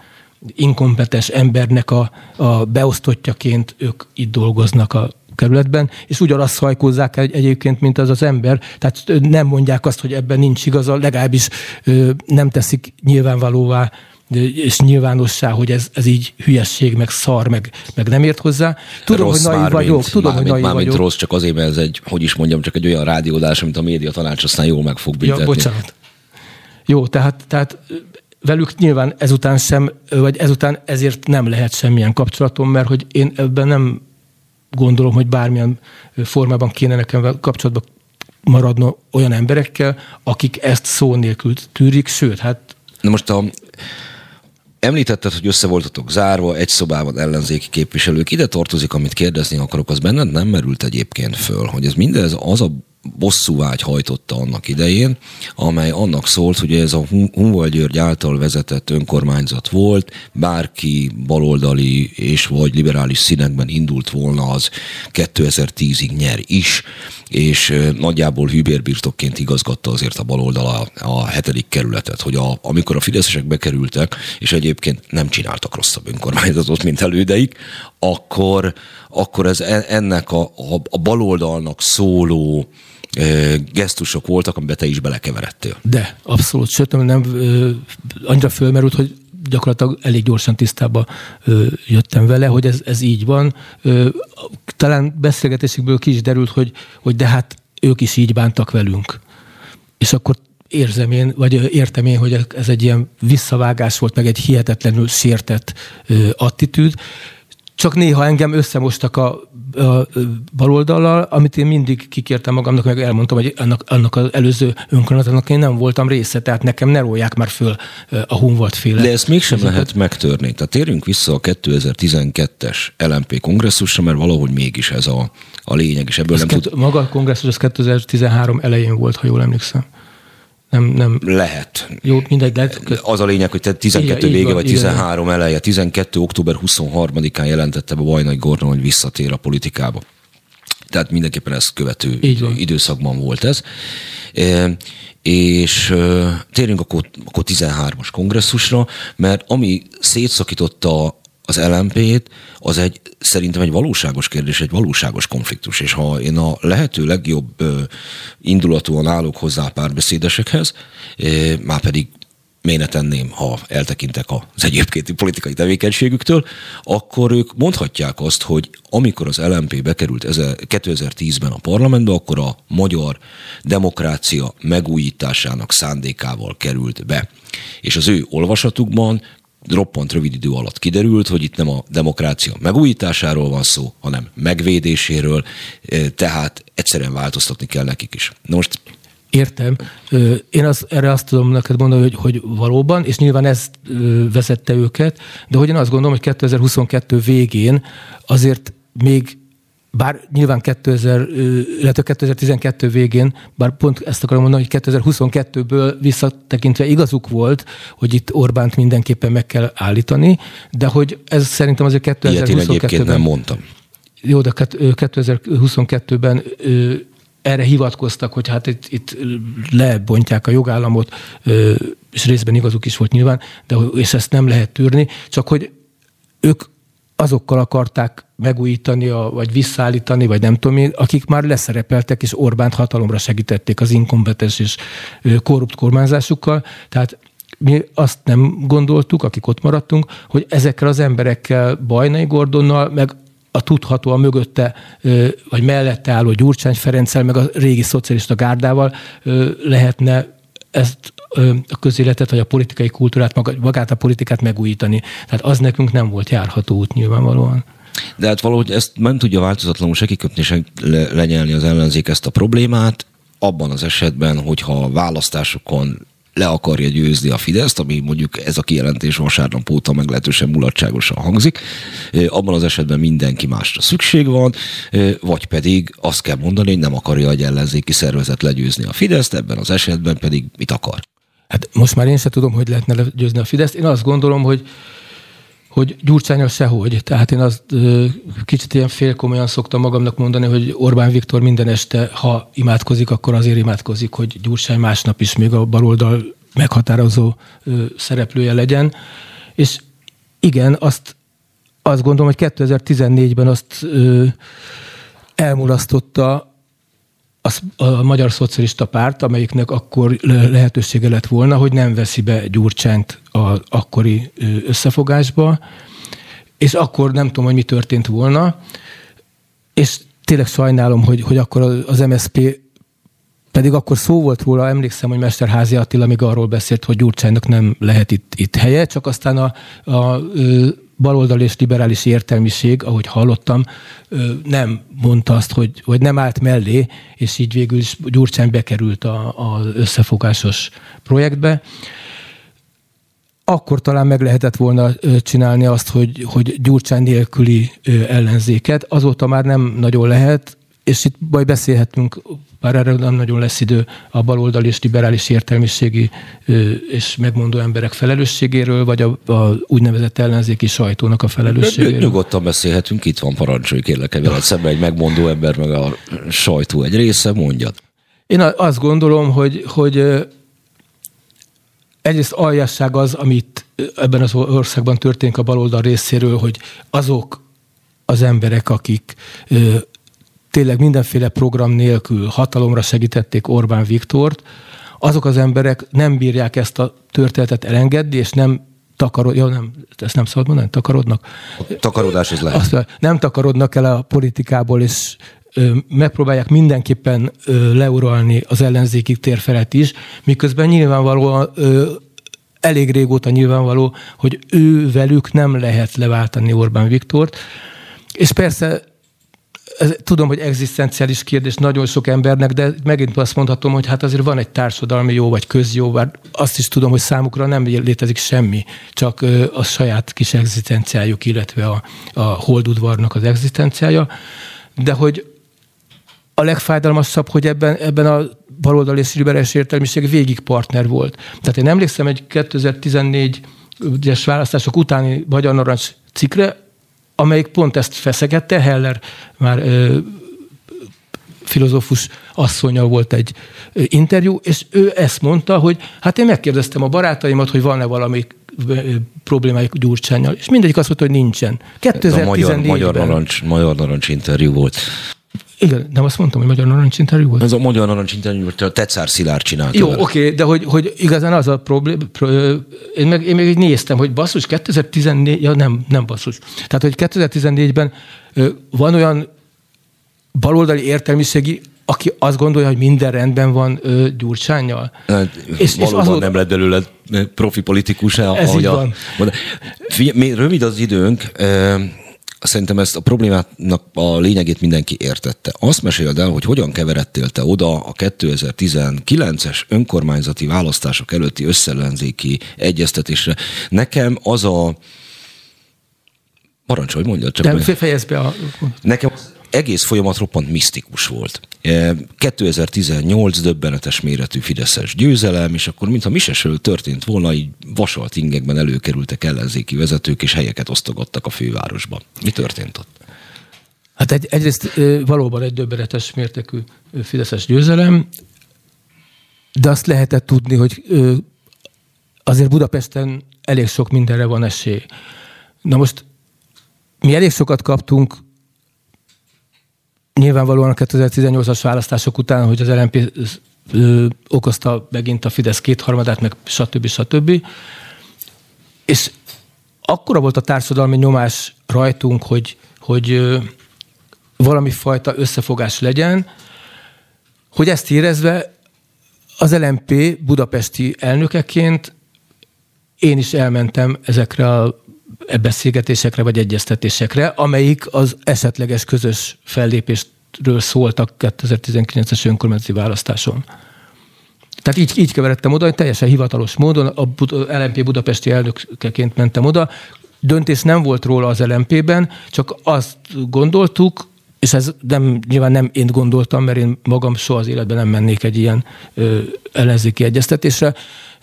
inkompetens embernek a, a beosztottjaként ők itt dolgoznak a kerületben, és ugyanazt hajkózzák egy, egyébként, mint az az ember. Tehát nem mondják azt, hogy ebben nincs igaza, legalábbis nem teszik nyilvánvalóvá és nyilvánossá, hogy ez, ez így hülyesség, meg szar, meg, meg nem ért hozzá. Tudom, rossz hogy naív vagyok, mint, tudom, hogy naív vagyok. Mint rossz, csak azért, mert ez egy, hogy is mondjam, csak egy olyan rádiódás, amit a média tanács aztán jól meg fog büntetni. Ja, bocsánat. Jó, tehát, tehát velük nyilván ezután sem, vagy ezután ezért nem lehet semmilyen kapcsolatom, mert hogy én ebben nem gondolom, hogy bármilyen formában kéne nekem kapcsolatban maradna olyan emberekkel, akik ezt szó nélkül tűrik, sőt, hát... Na most a, Említetted, hogy össze voltatok zárva, egy szobában ellenzéki képviselők. Ide tartozik, amit kérdezni akarok, az benned nem merült egyébként föl, hogy ez mindez az a bosszúvágy hajtotta annak idején, amely annak szólt, hogy ez a Hunval György által vezetett önkormányzat volt, bárki baloldali és vagy liberális színekben indult volna, az 2010-ig nyer is, és nagyjából hűbérbirtokként igazgatta azért a baloldal a, a hetedik kerületet, hogy a, amikor a fideszesek bekerültek, és egyébként nem csináltak rosszabb önkormányzatot, mint elődeik, akkor, akkor ez e, ennek a, a, a baloldalnak szóló gesztusok voltak, amiben te is belekeveredtél. De, abszolút. Sőt, nem annyira fölmerült, hogy gyakorlatilag elég gyorsan tisztába jöttem vele, hogy ez, ez így van. Talán beszélgetésükből ki is derült, hogy, hogy de hát ők is így bántak velünk. És akkor érzem én, vagy értem én, hogy ez egy ilyen visszavágás volt, meg egy hihetetlenül sértett attitűd. Csak néha engem összemostak a, a baloldallal, amit én mindig kikértem magamnak, meg elmondtam, hogy annak, annak az előző önkormányzatnak én nem voltam része, tehát nekem ne rólják már föl a Hunvalt féle. De ezt mégsem ezeket. lehet megtörni. Tehát térjünk vissza a 2012-es LMP kongresszusra, mert valahogy mégis ez a, a lényeg, és ebből az nem tud... Maga a kongresszus az 2013 elején volt, ha jól emlékszem. Nem, nem. Lehet. Jó, mindegy, de... Az a lényeg, hogy te 12 igen, vége, van, vagy 13 igen. eleje, 12. október 23-án jelentette be Vajnai Gordon, hogy visszatér a politikába. Tehát mindenképpen ezt követő időszakban volt ez. E, és e, térjünk akkor, akkor 13-as kongresszusra, mert ami szétszakította az LMP-t, az egy szerintem egy valóságos kérdés, egy valóságos konfliktus, és ha én a lehető legjobb indulatúan állok hozzá párbeszédesekhez, már pedig miért ne tenném, ha eltekintek az egyébkénti politikai tevékenységüktől, akkor ők mondhatják azt, hogy amikor az LMP bekerült 2010-ben a parlamentbe, akkor a magyar demokrácia megújításának szándékával került be. És az ő olvasatukban roppant rövid idő alatt kiderült, hogy itt nem a demokrácia megújításáról van szó, hanem megvédéséről, tehát egyszerűen változtatni kell nekik is. Na most Értem. Én az, erre azt tudom neked mondani, hogy, hogy valóban, és nyilván ez vezette őket, de hogy én azt gondolom, hogy 2022 végén azért még bár nyilván 2000, illetve 2012 végén, bár pont ezt akarom mondani, hogy 2022-ből visszatekintve igazuk volt, hogy itt Orbánt mindenképpen meg kell állítani, de hogy ez szerintem azért 2022-ben... nem mondtam. Jó, de 2022-ben erre hivatkoztak, hogy hát itt, itt lebontják a jogállamot, és részben igazuk is volt nyilván, de és ezt nem lehet tűrni, csak hogy ők azokkal akarták megújítani, a, vagy visszaállítani, vagy nem tudom én, akik már leszerepeltek, és Orbánt hatalomra segítették az inkompetens és korrupt kormányzásukkal. Tehát mi azt nem gondoltuk, akik ott maradtunk, hogy ezekkel az emberekkel, Bajnai Gordonnal, meg a tudható a mögötte, vagy mellette álló Gyurcsány Ferenccel, meg a régi szocialista gárdával lehetne ezt a közéletet, vagy a politikai kultúrát, magát a politikát megújítani. Tehát az nekünk nem volt járható út nyilvánvalóan. De hát valahogy ezt nem tudja változatlanul se kiköpni, se lenyelni az ellenzék ezt a problémát, abban az esetben, hogyha a választásokon le akarja győzni a Fideszt, ami mondjuk ez a kijelentés vasárnap óta meglehetősen mulatságosan hangzik, abban az esetben mindenki másra szükség van, vagy pedig azt kell mondani, hogy nem akarja egy ellenzéki szervezet legyőzni a Fideszt, ebben az esetben pedig mit akar. Hát most már én sem tudom, hogy lehetne legyőzni a Fideszt. Én azt gondolom, hogy hogy Gyurcsányal sehogy. Tehát én azt kicsit ilyen félkomolyan szoktam magamnak mondani, hogy Orbán Viktor minden este, ha imádkozik, akkor azért imádkozik, hogy Gyurcsány másnap is még a baloldal meghatározó szereplője legyen. És igen, azt, azt gondolom, hogy 2014-ben azt elmulasztotta az, a Magyar Szocialista Párt, amelyiknek akkor lehetősége lett volna, hogy nem veszi be Gyurcsányt az akkori összefogásba, és akkor nem tudom, hogy mi történt volna, és tényleg sajnálom, hogy, hogy akkor az MSP pedig akkor szó volt róla, emlékszem, hogy Mesterházi Attila még arról beszélt, hogy Gyurcsánynak nem lehet itt, itt helye, csak aztán a, a, a baloldal és liberális értelmiség, ahogy hallottam, nem mondta azt, hogy, hogy nem állt mellé, és így végül is Gyurcsány bekerült az összefogásos projektbe. Akkor talán meg lehetett volna csinálni azt, hogy, hogy Gyurcsány nélküli ellenzéket. Azóta már nem nagyon lehet, és itt majd beszélhetünk, bár erre nem nagyon lesz idő, a baloldali és liberális értelmiségi és megmondó emberek felelősségéről, vagy a, a úgynevezett ellenzéki sajtónak a felelősségéről. Nyugodtan beszélhetünk, itt van parancsolj, kérlek, veled szemben egy megmondó ember, meg a sajtó egy része, mondjad. Én azt gondolom, hogy, hogy egyrészt aljasság az, amit ebben az országban történik a baloldal részéről, hogy azok az emberek, akik tényleg mindenféle program nélkül hatalomra segítették Orbán Viktort, azok az emberek nem bírják ezt a történetet elengedni, és nem takarod, ja, nem, ezt nem szabad mondani, takarodnak. A takarodás is lehet. Azt, nem takarodnak el a politikából, és ö, megpróbálják mindenképpen ö, leuralni az ellenzéki tér felett is, miközben nyilvánvalóan ö, elég régóta nyilvánvaló, hogy ő velük nem lehet leváltani Orbán Viktort, és persze ez, tudom, hogy egzisztenciális kérdés nagyon sok embernek, de megint azt mondhatom, hogy hát azért van egy társadalmi jó vagy közjó, bár azt is tudom, hogy számukra nem létezik semmi, csak a saját kis egzisztenciájuk, illetve a, a holdudvarnak az egzisztenciája, de hogy a legfájdalmasabb, hogy ebben, ebben a baloldali és liberális értelmiség végig partner volt. Tehát én emlékszem egy 2014-es választások utáni Magyar Narancs cikre, amelyik pont ezt feszegette, Heller már ö, filozófus asszonya volt egy interjú, és ő ezt mondta, hogy hát én megkérdeztem a barátaimat, hogy van-e valami problémájuk Gyurcsányjal, és mindegyik azt mondta, hogy nincsen. 2014-ben. magyar, magyar, narancs, magyar narancs interjú volt. Igen, nem azt mondtam, hogy Magyar Narancs interjú volt? Ez a Magyar Narancs interjú volt, a Tetszár Szilárd csinálta. Jó, oké, okay, de hogy, hogy igazán az a problém, én meg, én meg így néztem, hogy basszus, 2014, ja nem, nem basszus. Tehát, hogy 2014-ben van olyan baloldali értelmiségi, aki azt gondolja, hogy minden rendben van ö, Gyurcsányjal. Hát, és, valóban és azóta... nem lett belőle profi politikus. Ez így a, van. Figyelj, rövid az időnk, Szerintem ezt a problémának a lényegét mindenki értette. Azt meséld el, hogy hogyan keveredtél te oda a 2019-es önkormányzati választások előtti összellenzéki egyeztetésre. Nekem az a Parancsolj, mondja csak. De fejezd be a... Nekem egész folyamat roppant misztikus volt. 2018 e, döbbenetes méretű Fideszes győzelem, és akkor mintha misesről történt volna, így vasalt ingekben előkerültek ellenzéki vezetők, és helyeket osztogattak a fővárosban. Mi történt ott? Hát egy, egyrészt valóban egy döbbenetes mértékű Fideszes győzelem, de azt lehetett tudni, hogy azért Budapesten elég sok mindenre van esély. Na most mi elég sokat kaptunk nyilvánvalóan a 2018-as választások után, hogy az LNP okozta megint a Fidesz kétharmadát, meg stb. stb. És akkora volt a társadalmi nyomás rajtunk, hogy, hogy valami fajta összefogás legyen, hogy ezt érezve az LNP budapesti elnökeként én is elmentem ezekre a beszélgetésekre vagy egyeztetésekre, amelyik az esetleges közös fellépésről szóltak 2019-es önkormányzati választáson. Tehát így, így keveredtem oda, hogy teljesen hivatalos módon a LMP budapesti elnökeként mentem oda. Döntés nem volt róla az LMP-ben, csak azt gondoltuk, és ez nem, nyilván nem én gondoltam, mert én magam soha az életben nem mennék egy ilyen ö, ellenzéki egyeztetésre,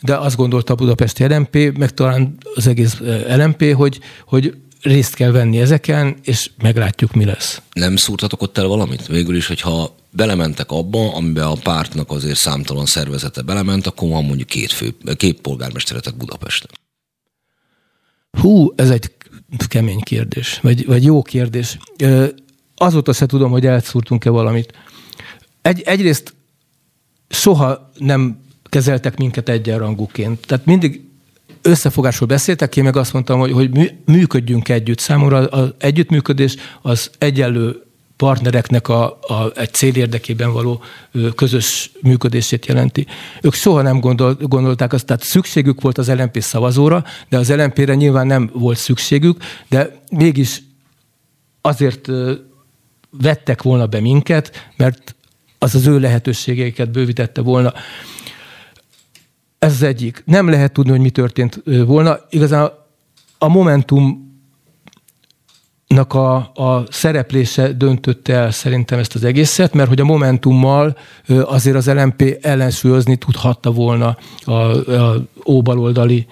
de azt gondolta a budapesti LMP, meg talán az egész LMP, hogy, hogy részt kell venni ezeken, és meglátjuk, mi lesz. Nem szúrtatok ott el valamit? Végül is, hogyha belementek abba, amiben a pártnak azért számtalan szervezete belement, akkor van mondjuk két, fő, két polgármesteretek Budapesten. Hú, ez egy kemény kérdés, vagy, vagy jó kérdés. Azóta se tudom, hogy elszúrtunk-e valamit. Egy, egyrészt soha nem kezeltek minket egyenrangúként. Tehát mindig összefogásról beszéltek, én meg azt mondtam, hogy, hogy működjünk együtt. Számomra az együttműködés az egyenlő partnereknek a, a, egy cél érdekében való közös működését jelenti. Ők soha nem gondol, gondolták azt, tehát szükségük volt az LNP szavazóra, de az LNP-re nyilván nem volt szükségük, de mégis azért vettek volna be minket, mert az az ő lehetőségeiket bővítette volna. Ez az egyik. Nem lehet tudni, hogy mi történt volna. Igazán a Momentumnak a, a szereplése döntötte el szerintem ezt az egészet, mert hogy a Momentummal azért az LMP ellensúlyozni tudhatta volna a, a óbaloldali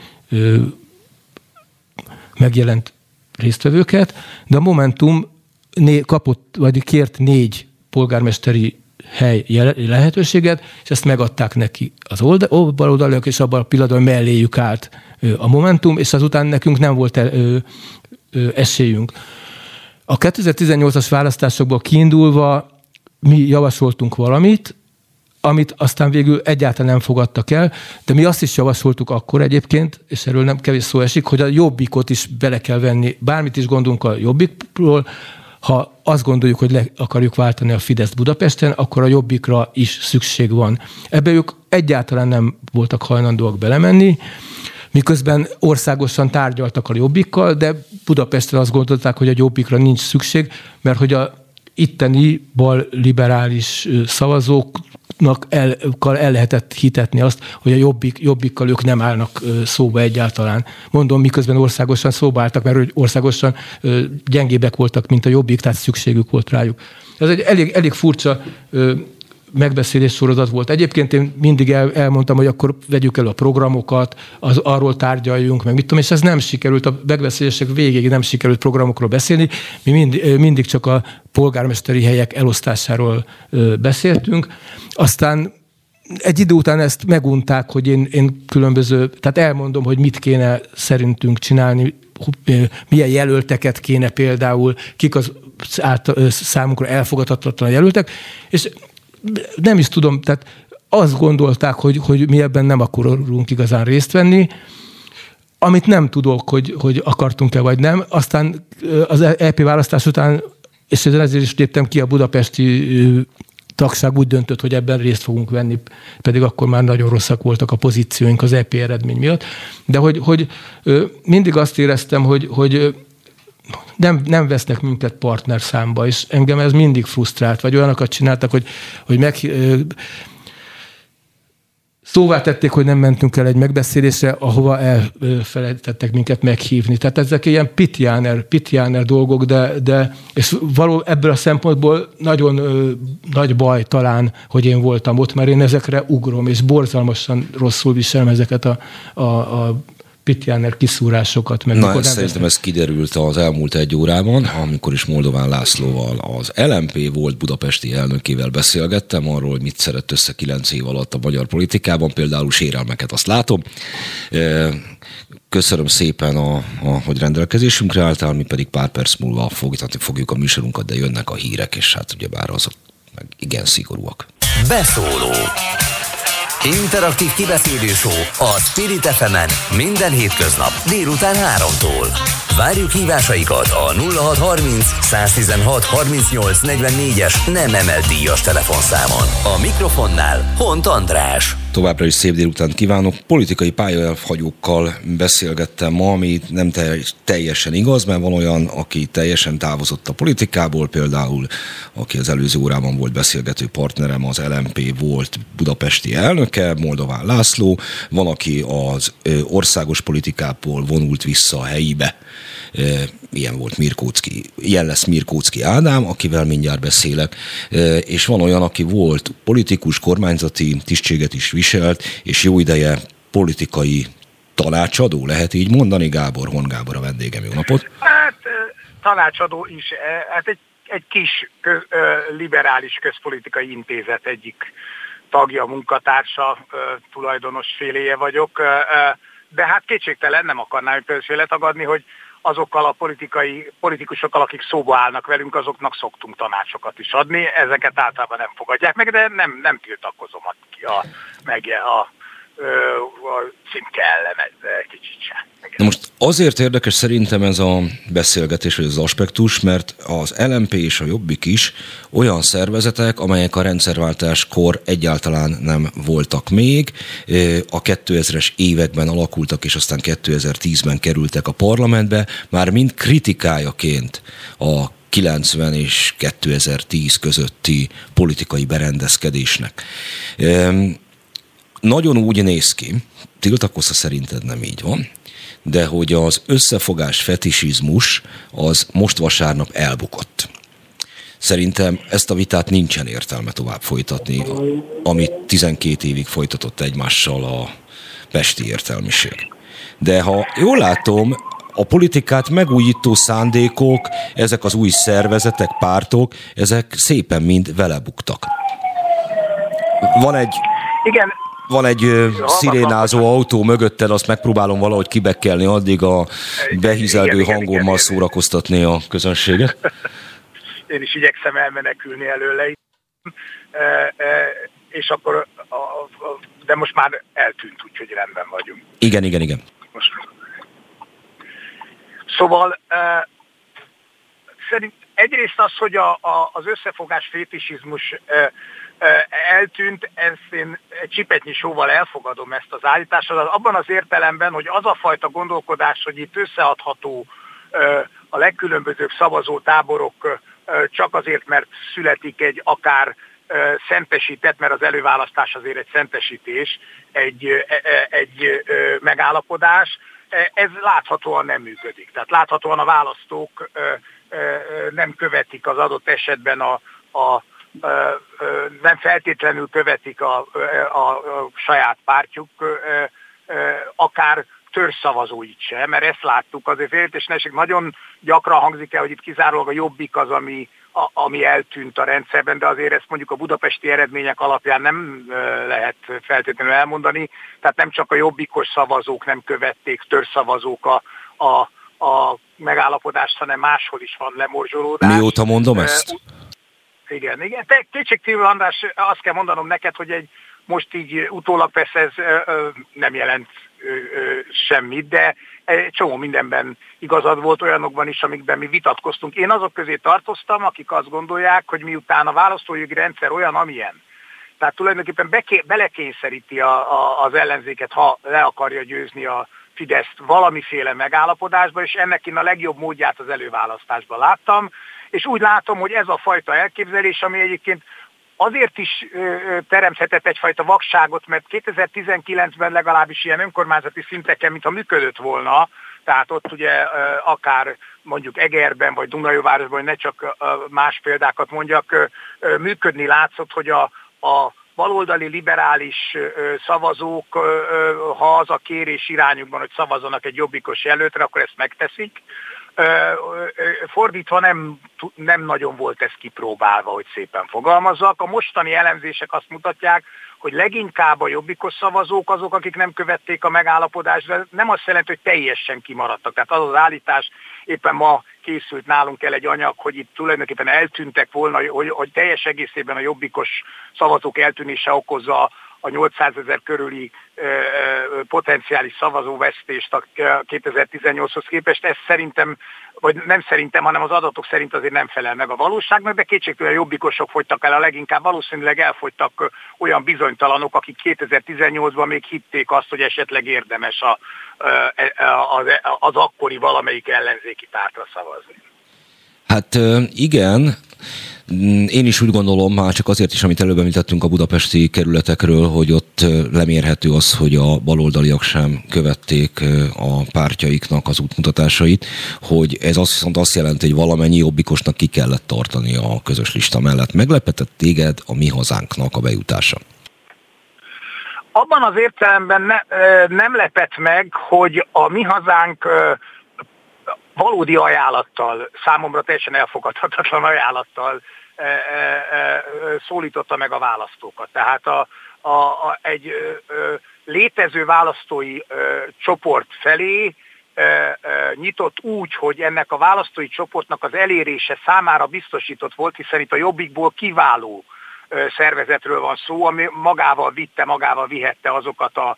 megjelent résztvevőket, de a Momentum né, kapott, vagy kért négy polgármesteri hely lehetőséget, és ezt megadták neki az oldaliak, és abban a pillanatban melléjük állt a Momentum, és azután nekünk nem volt esélyünk. A 2018-as választásokból kiindulva mi javasoltunk valamit, amit aztán végül egyáltalán nem fogadtak el, de mi azt is javasoltuk akkor egyébként, és erről nem kevés szó esik, hogy a jobbikot is bele kell venni. Bármit is gondolunk a jobbikról, ha azt gondoljuk, hogy le akarjuk váltani a Fidesz Budapesten, akkor a jobbikra is szükség van. Ebbe ők egyáltalán nem voltak hajlandóak belemenni, miközben országosan tárgyaltak a jobbikkal, de Budapesten azt gondolták, hogy a jobbikra nincs szükség, mert hogy a itteni bal liberális szavazóknak el, el lehetett hitetni azt, hogy a jobbik, jobbikkal ők nem állnak szóba egyáltalán. Mondom, miközben országosan szóba álltak, mert hogy országosan gyengébbek voltak, mint a jobbik, tehát szükségük volt rájuk. Ez egy elég, elég furcsa megbeszélés sorozat volt. Egyébként én mindig el, elmondtam, hogy akkor vegyük el a programokat, az, arról tárgyaljunk, meg mit tudom, és ez nem sikerült, a megbeszélések végéig nem sikerült programokról beszélni. Mi mind, mindig csak a polgármesteri helyek elosztásáról beszéltünk. Aztán egy idő után ezt megunták, hogy én, én különböző, tehát elmondom, hogy mit kéne szerintünk csinálni, milyen jelölteket kéne például, kik az át, számunkra elfogadhatatlan jelöltek, és nem is tudom, tehát azt gondolták, hogy, hogy mi ebben nem akarunk igazán részt venni, amit nem tudok, hogy, hogy akartunk-e vagy nem. Aztán az EP választás után, és ezért is léptem ki a budapesti tagság úgy döntött, hogy ebben részt fogunk venni, pedig akkor már nagyon rosszak voltak a pozícióink az EP eredmény miatt. De hogy, hogy mindig azt éreztem, hogy, hogy nem, nem vesznek minket partner számba, és engem ez mindig frusztrált, vagy olyanokat csináltak, hogy, hogy meg, szóvá tették, hogy nem mentünk el egy megbeszélésre, ahova elfelejtettek minket meghívni. Tehát ezek ilyen pitjáner, pitjáner dolgok, de, de és való ebből a szempontból nagyon ö, nagy baj talán, hogy én voltam ott, mert én ezekre ugrom, és borzalmasan rosszul viselem ezeket a, a, a Pitjáner kiszúrásokat. Meg Na, ez szerintem ez kiderült az elmúlt egy órában, amikor is Moldován Lászlóval, az LMP volt budapesti elnökével beszélgettem arról, hogy mit szeret össze kilenc év alatt a magyar politikában, például sérelmeket azt látom. Köszönöm szépen, a, a, hogy rendelkezésünkre álltál, mi pedig pár perc múlva folytatni fogjuk a műsorunkat, de jönnek a hírek, és hát ugyebár azok meg igen szigorúak. Beszóló Interaktív kibeszélő a Spirit fm minden hétköznap délután 3-tól. Várjuk hívásaikat a 0630 116 38 44-es nem emelt díjas telefonszámon. A mikrofonnál Hont András. Továbbra is szép délután kívánok. Politikai pályaelhagyókkal beszélgettem ma, ami nem teljesen igaz, mert van olyan, aki teljesen távozott a politikából, például aki az előző órában volt beszélgető partnerem, az LMP volt budapesti elnöke, Moldován László, van, aki az országos politikából vonult vissza a helyibe, ilyen volt Mirkócki, ilyen lesz Mirkócki Ádám, akivel mindjárt beszélek, és van olyan, aki volt politikus, kormányzati tisztséget is viselt, és jó ideje politikai tanácsadó, lehet így mondani, Gábor Hon Gábor a vendégem, jó napot! Hát tanácsadó is, hát egy, egy kis köz, liberális közpolitikai intézet egyik tagja, munkatársa, tulajdonos féléje vagyok, de hát kétségtelen nem akarnám például tagadni, hogy azokkal a politikai, politikusokkal, akik szóba állnak velünk, azoknak szoktunk tanácsokat is adni. Ezeket általában nem fogadják meg, de nem, nem tiltakozom a, a, meg a ellen egy kicsit sem. Na most azért érdekes szerintem ez a beszélgetés, vagy az aspektus, mert az LMP és a Jobbik is olyan szervezetek, amelyek a rendszerváltáskor egyáltalán nem voltak még. A 2000-es években alakultak, és aztán 2010-ben kerültek a parlamentbe, már mind kritikájaként a 90 és 2010 közötti politikai berendezkedésnek nagyon úgy néz ki, tiltakozza szerinted nem így van, de hogy az összefogás fetisizmus az most vasárnap elbukott. Szerintem ezt a vitát nincsen értelme tovább folytatni, amit 12 évig folytatott egymással a pesti értelmiség. De ha jól látom, a politikát megújító szándékok, ezek az új szervezetek, pártok, ezek szépen mind vele buktak. Van egy... Igen, van egy szirénázó autó mögötted, azt megpróbálom valahogy kibekkelni, addig a behizelgő hangommal szórakoztatni a közönséget. Én is igyekszem elmenekülni előle. És akkor, de most már eltűnt, úgyhogy rendben vagyunk. Igen, igen, igen. Most. Szóval szerint egyrészt az, hogy a, a, az összefogás fétisizmus eltűnt, ezt én egy csipetnyi sóval elfogadom ezt az állítást, abban az értelemben, hogy az a fajta gondolkodás, hogy itt összeadható a legkülönbözőbb szavazótáborok csak azért, mert születik egy akár szentesített, mert az előválasztás azért egy szentesítés, egy, egy megállapodás, ez láthatóan nem működik. Tehát láthatóan a választók nem követik az adott esetben a, a nem feltétlenül követik a, a, a saját pártjuk, akár törzszavazóit sem, mert ezt láttuk azért féltésneség nagyon gyakran hangzik el, hogy itt kizárólag a jobbik az, ami, a, ami eltűnt a rendszerben, de azért ezt mondjuk a budapesti eredmények alapján nem lehet feltétlenül elmondani. Tehát nem csak a jobbikos szavazók nem követték, törzszavazók a, a, a megállapodást, hanem máshol is van lemorzsolódás. Mióta mondom ezt? Igen, igen. Te kétségkívül, András, azt kell mondanom neked, hogy egy most így utólag persze ez nem jelent semmit, de egy csomó mindenben igazad volt olyanokban is, amikben mi vitatkoztunk. Én azok közé tartoztam, akik azt gondolják, hogy miután a választójogi rendszer olyan, amilyen, tehát tulajdonképpen beké, belekényszeríti a, a, az ellenzéket, ha le akarja győzni a Fideszt valamiféle megállapodásba, és ennek én a legjobb módját az előválasztásban láttam, és úgy látom, hogy ez a fajta elképzelés, ami egyébként azért is teremthetett egyfajta vakságot, mert 2019-ben legalábbis ilyen önkormányzati szinteken, mintha működött volna, tehát ott ugye akár mondjuk Egerben vagy Dunajovárosban, hogy ne csak más példákat mondjak, működni látszott, hogy a, a baloldali liberális szavazók, ha az a kérés irányukban, hogy szavazzanak egy jobbikos jelöltre, akkor ezt megteszik. Fordítva nem, nem nagyon volt ez kipróbálva, hogy szépen fogalmazzak. A mostani elemzések azt mutatják, hogy leginkább a jobbikos szavazók azok, akik nem követték a megállapodást, de nem azt jelenti, hogy teljesen kimaradtak. Tehát az az állítás, éppen ma készült nálunk el egy anyag, hogy itt tulajdonképpen eltűntek volna, hogy, hogy teljes egészében a jobbikos szavazók eltűnése okozza a 800 ezer körüli potenciális szavazóvesztést a 2018-hoz képest. Ez szerintem, vagy nem szerintem, hanem az adatok szerint azért nem felel meg a valóságnak, de kétségtelen jobbikosok fogytak el a leginkább, valószínűleg elfogytak olyan bizonytalanok, akik 2018-ban még hitték azt, hogy esetleg érdemes a, az, az akkori valamelyik ellenzéki pártra szavazni. Hát igen, én is úgy gondolom, már csak azért is, amit előbb említettünk a budapesti kerületekről, hogy ott lemérhető az, hogy a baloldaliak sem követték a pártjaiknak az útmutatásait, hogy ez azt viszont azt jelenti, hogy valamennyi jobbikosnak ki kellett tartani a közös lista mellett. Meglepetett téged a mi hazánknak a bejutása? Abban az értelemben ne, nem lepett meg, hogy a mi hazánk valódi ajánlattal, számomra teljesen elfogadhatatlan ajánlattal e, e, e, szólította meg a választókat. Tehát a, a, a, egy létező választói csoport felé nyitott úgy, hogy ennek a választói csoportnak az elérése számára biztosított volt, hiszen itt a Jobbikból kiváló szervezetről van szó, ami magával vitte, magával vihette azokat a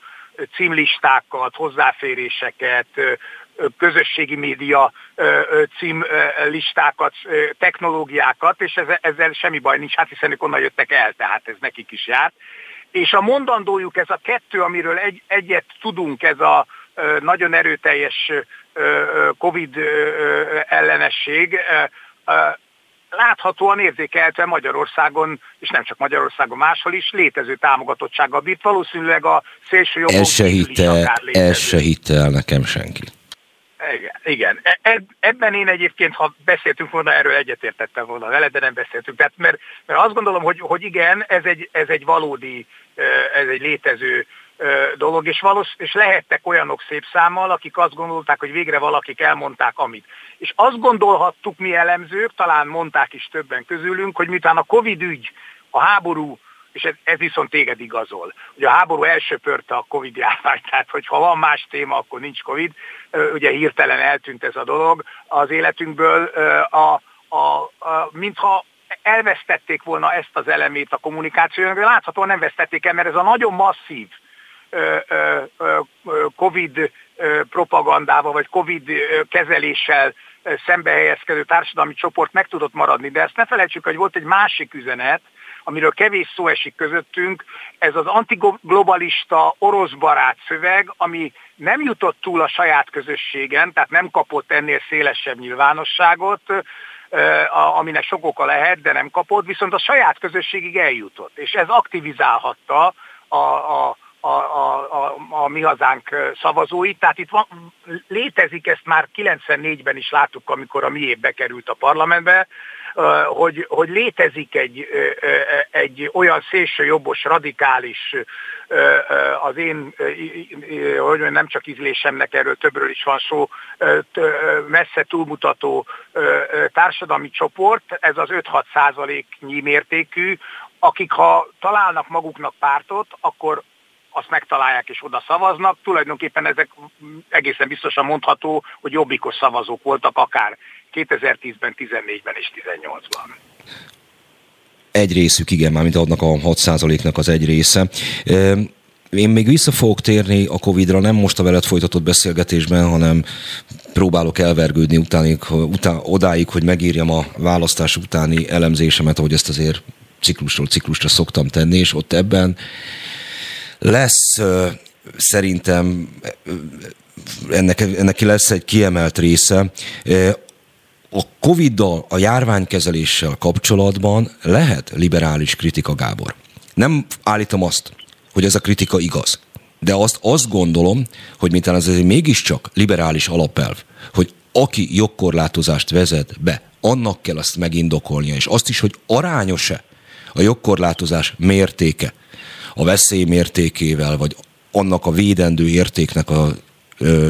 címlistákat, hozzáféréseket, közösségi média címlistákat, technológiákat, és ezzel semmi baj nincs, hát hiszen ők onnan jöttek el, tehát ez nekik is járt. És a mondandójuk, ez a kettő, amiről egy, egyet tudunk, ez a nagyon erőteljes Covid ellenesség, láthatóan érzékelhetve Magyarországon, és nem csak Magyarországon, máshol is létező támogatottsággal bírt. Valószínűleg a szélső jobbon ez se hitte, ez se hitte el nekem senki. Igen. E, e, ebben én egyébként, ha beszéltünk volna, erről egyetértettem volna vele, de nem beszéltünk. Tehát, mert, mert azt gondolom, hogy, hogy igen, ez egy, ez egy valódi, ez egy létező dolog, és, valós, és lehettek olyanok szép számmal, akik azt gondolták, hogy végre valakik elmondták amit. És azt gondolhattuk mi elemzők, talán mondták is többen közülünk, hogy miután a Covid ügy, a háború, és ez, ez viszont téged igazol, hogy a háború elsöpörte a Covid járvány, tehát hogyha van más téma, akkor nincs Covid, ugye hirtelen eltűnt ez a dolog az életünkből, a, a, a, mintha elvesztették volna ezt az elemét a kommunikációnak, de láthatóan nem vesztették el, mert ez a nagyon masszív Covid propagandával, vagy Covid kezeléssel szembe helyezkedő társadalmi csoport meg tudott maradni. De ezt ne felejtsük, hogy volt egy másik üzenet, amiről kevés szó esik közöttünk, ez az antiglobalista orosz barát szöveg, ami nem jutott túl a saját közösségen, tehát nem kapott ennél szélesebb nyilvánosságot, aminek sok oka lehet, de nem kapott, viszont a saját közösségig eljutott, és ez aktivizálhatta a, a, a, a, a, a mi hazánk szavazóit. Tehát itt van, létezik, ezt már 94-ben is láttuk, amikor a miébb bekerült a parlamentbe, hogy, hogy létezik egy, egy olyan szélsőjobbos, radikális, az én, hogy nem csak ízlésemnek erről többről is van szó, messze túlmutató társadalmi csoport, ez az 5-6 százaléknyi mértékű, akik ha találnak maguknak pártot, akkor azt megtalálják és oda szavaznak. Tulajdonképpen ezek egészen biztosan mondható, hogy jobbikos szavazók voltak akár 2010-ben, 14-ben és 18-ban. Egy részük, igen, mármint adnak a 6%-nak az egy része. Én még vissza fogok térni a Covid-ra, nem most a veled folytatott beszélgetésben, hanem próbálok elvergődni utánig, után, odáig, hogy megírjam a választás utáni elemzésemet, ahogy ezt azért ciklusról ciklusra szoktam tenni, és ott ebben lesz szerintem ennek, ennek lesz egy kiemelt része. A Covid-dal, a járványkezeléssel kapcsolatban lehet liberális kritika, Gábor. Nem állítom azt, hogy ez a kritika igaz. De azt, azt gondolom, hogy mintán ez egy mégiscsak liberális alapelv, hogy aki jogkorlátozást vezet be, annak kell azt megindokolnia, és azt is, hogy arányos-e a jogkorlátozás mértéke a veszély mértékével, vagy annak a védendő értéknek a ö,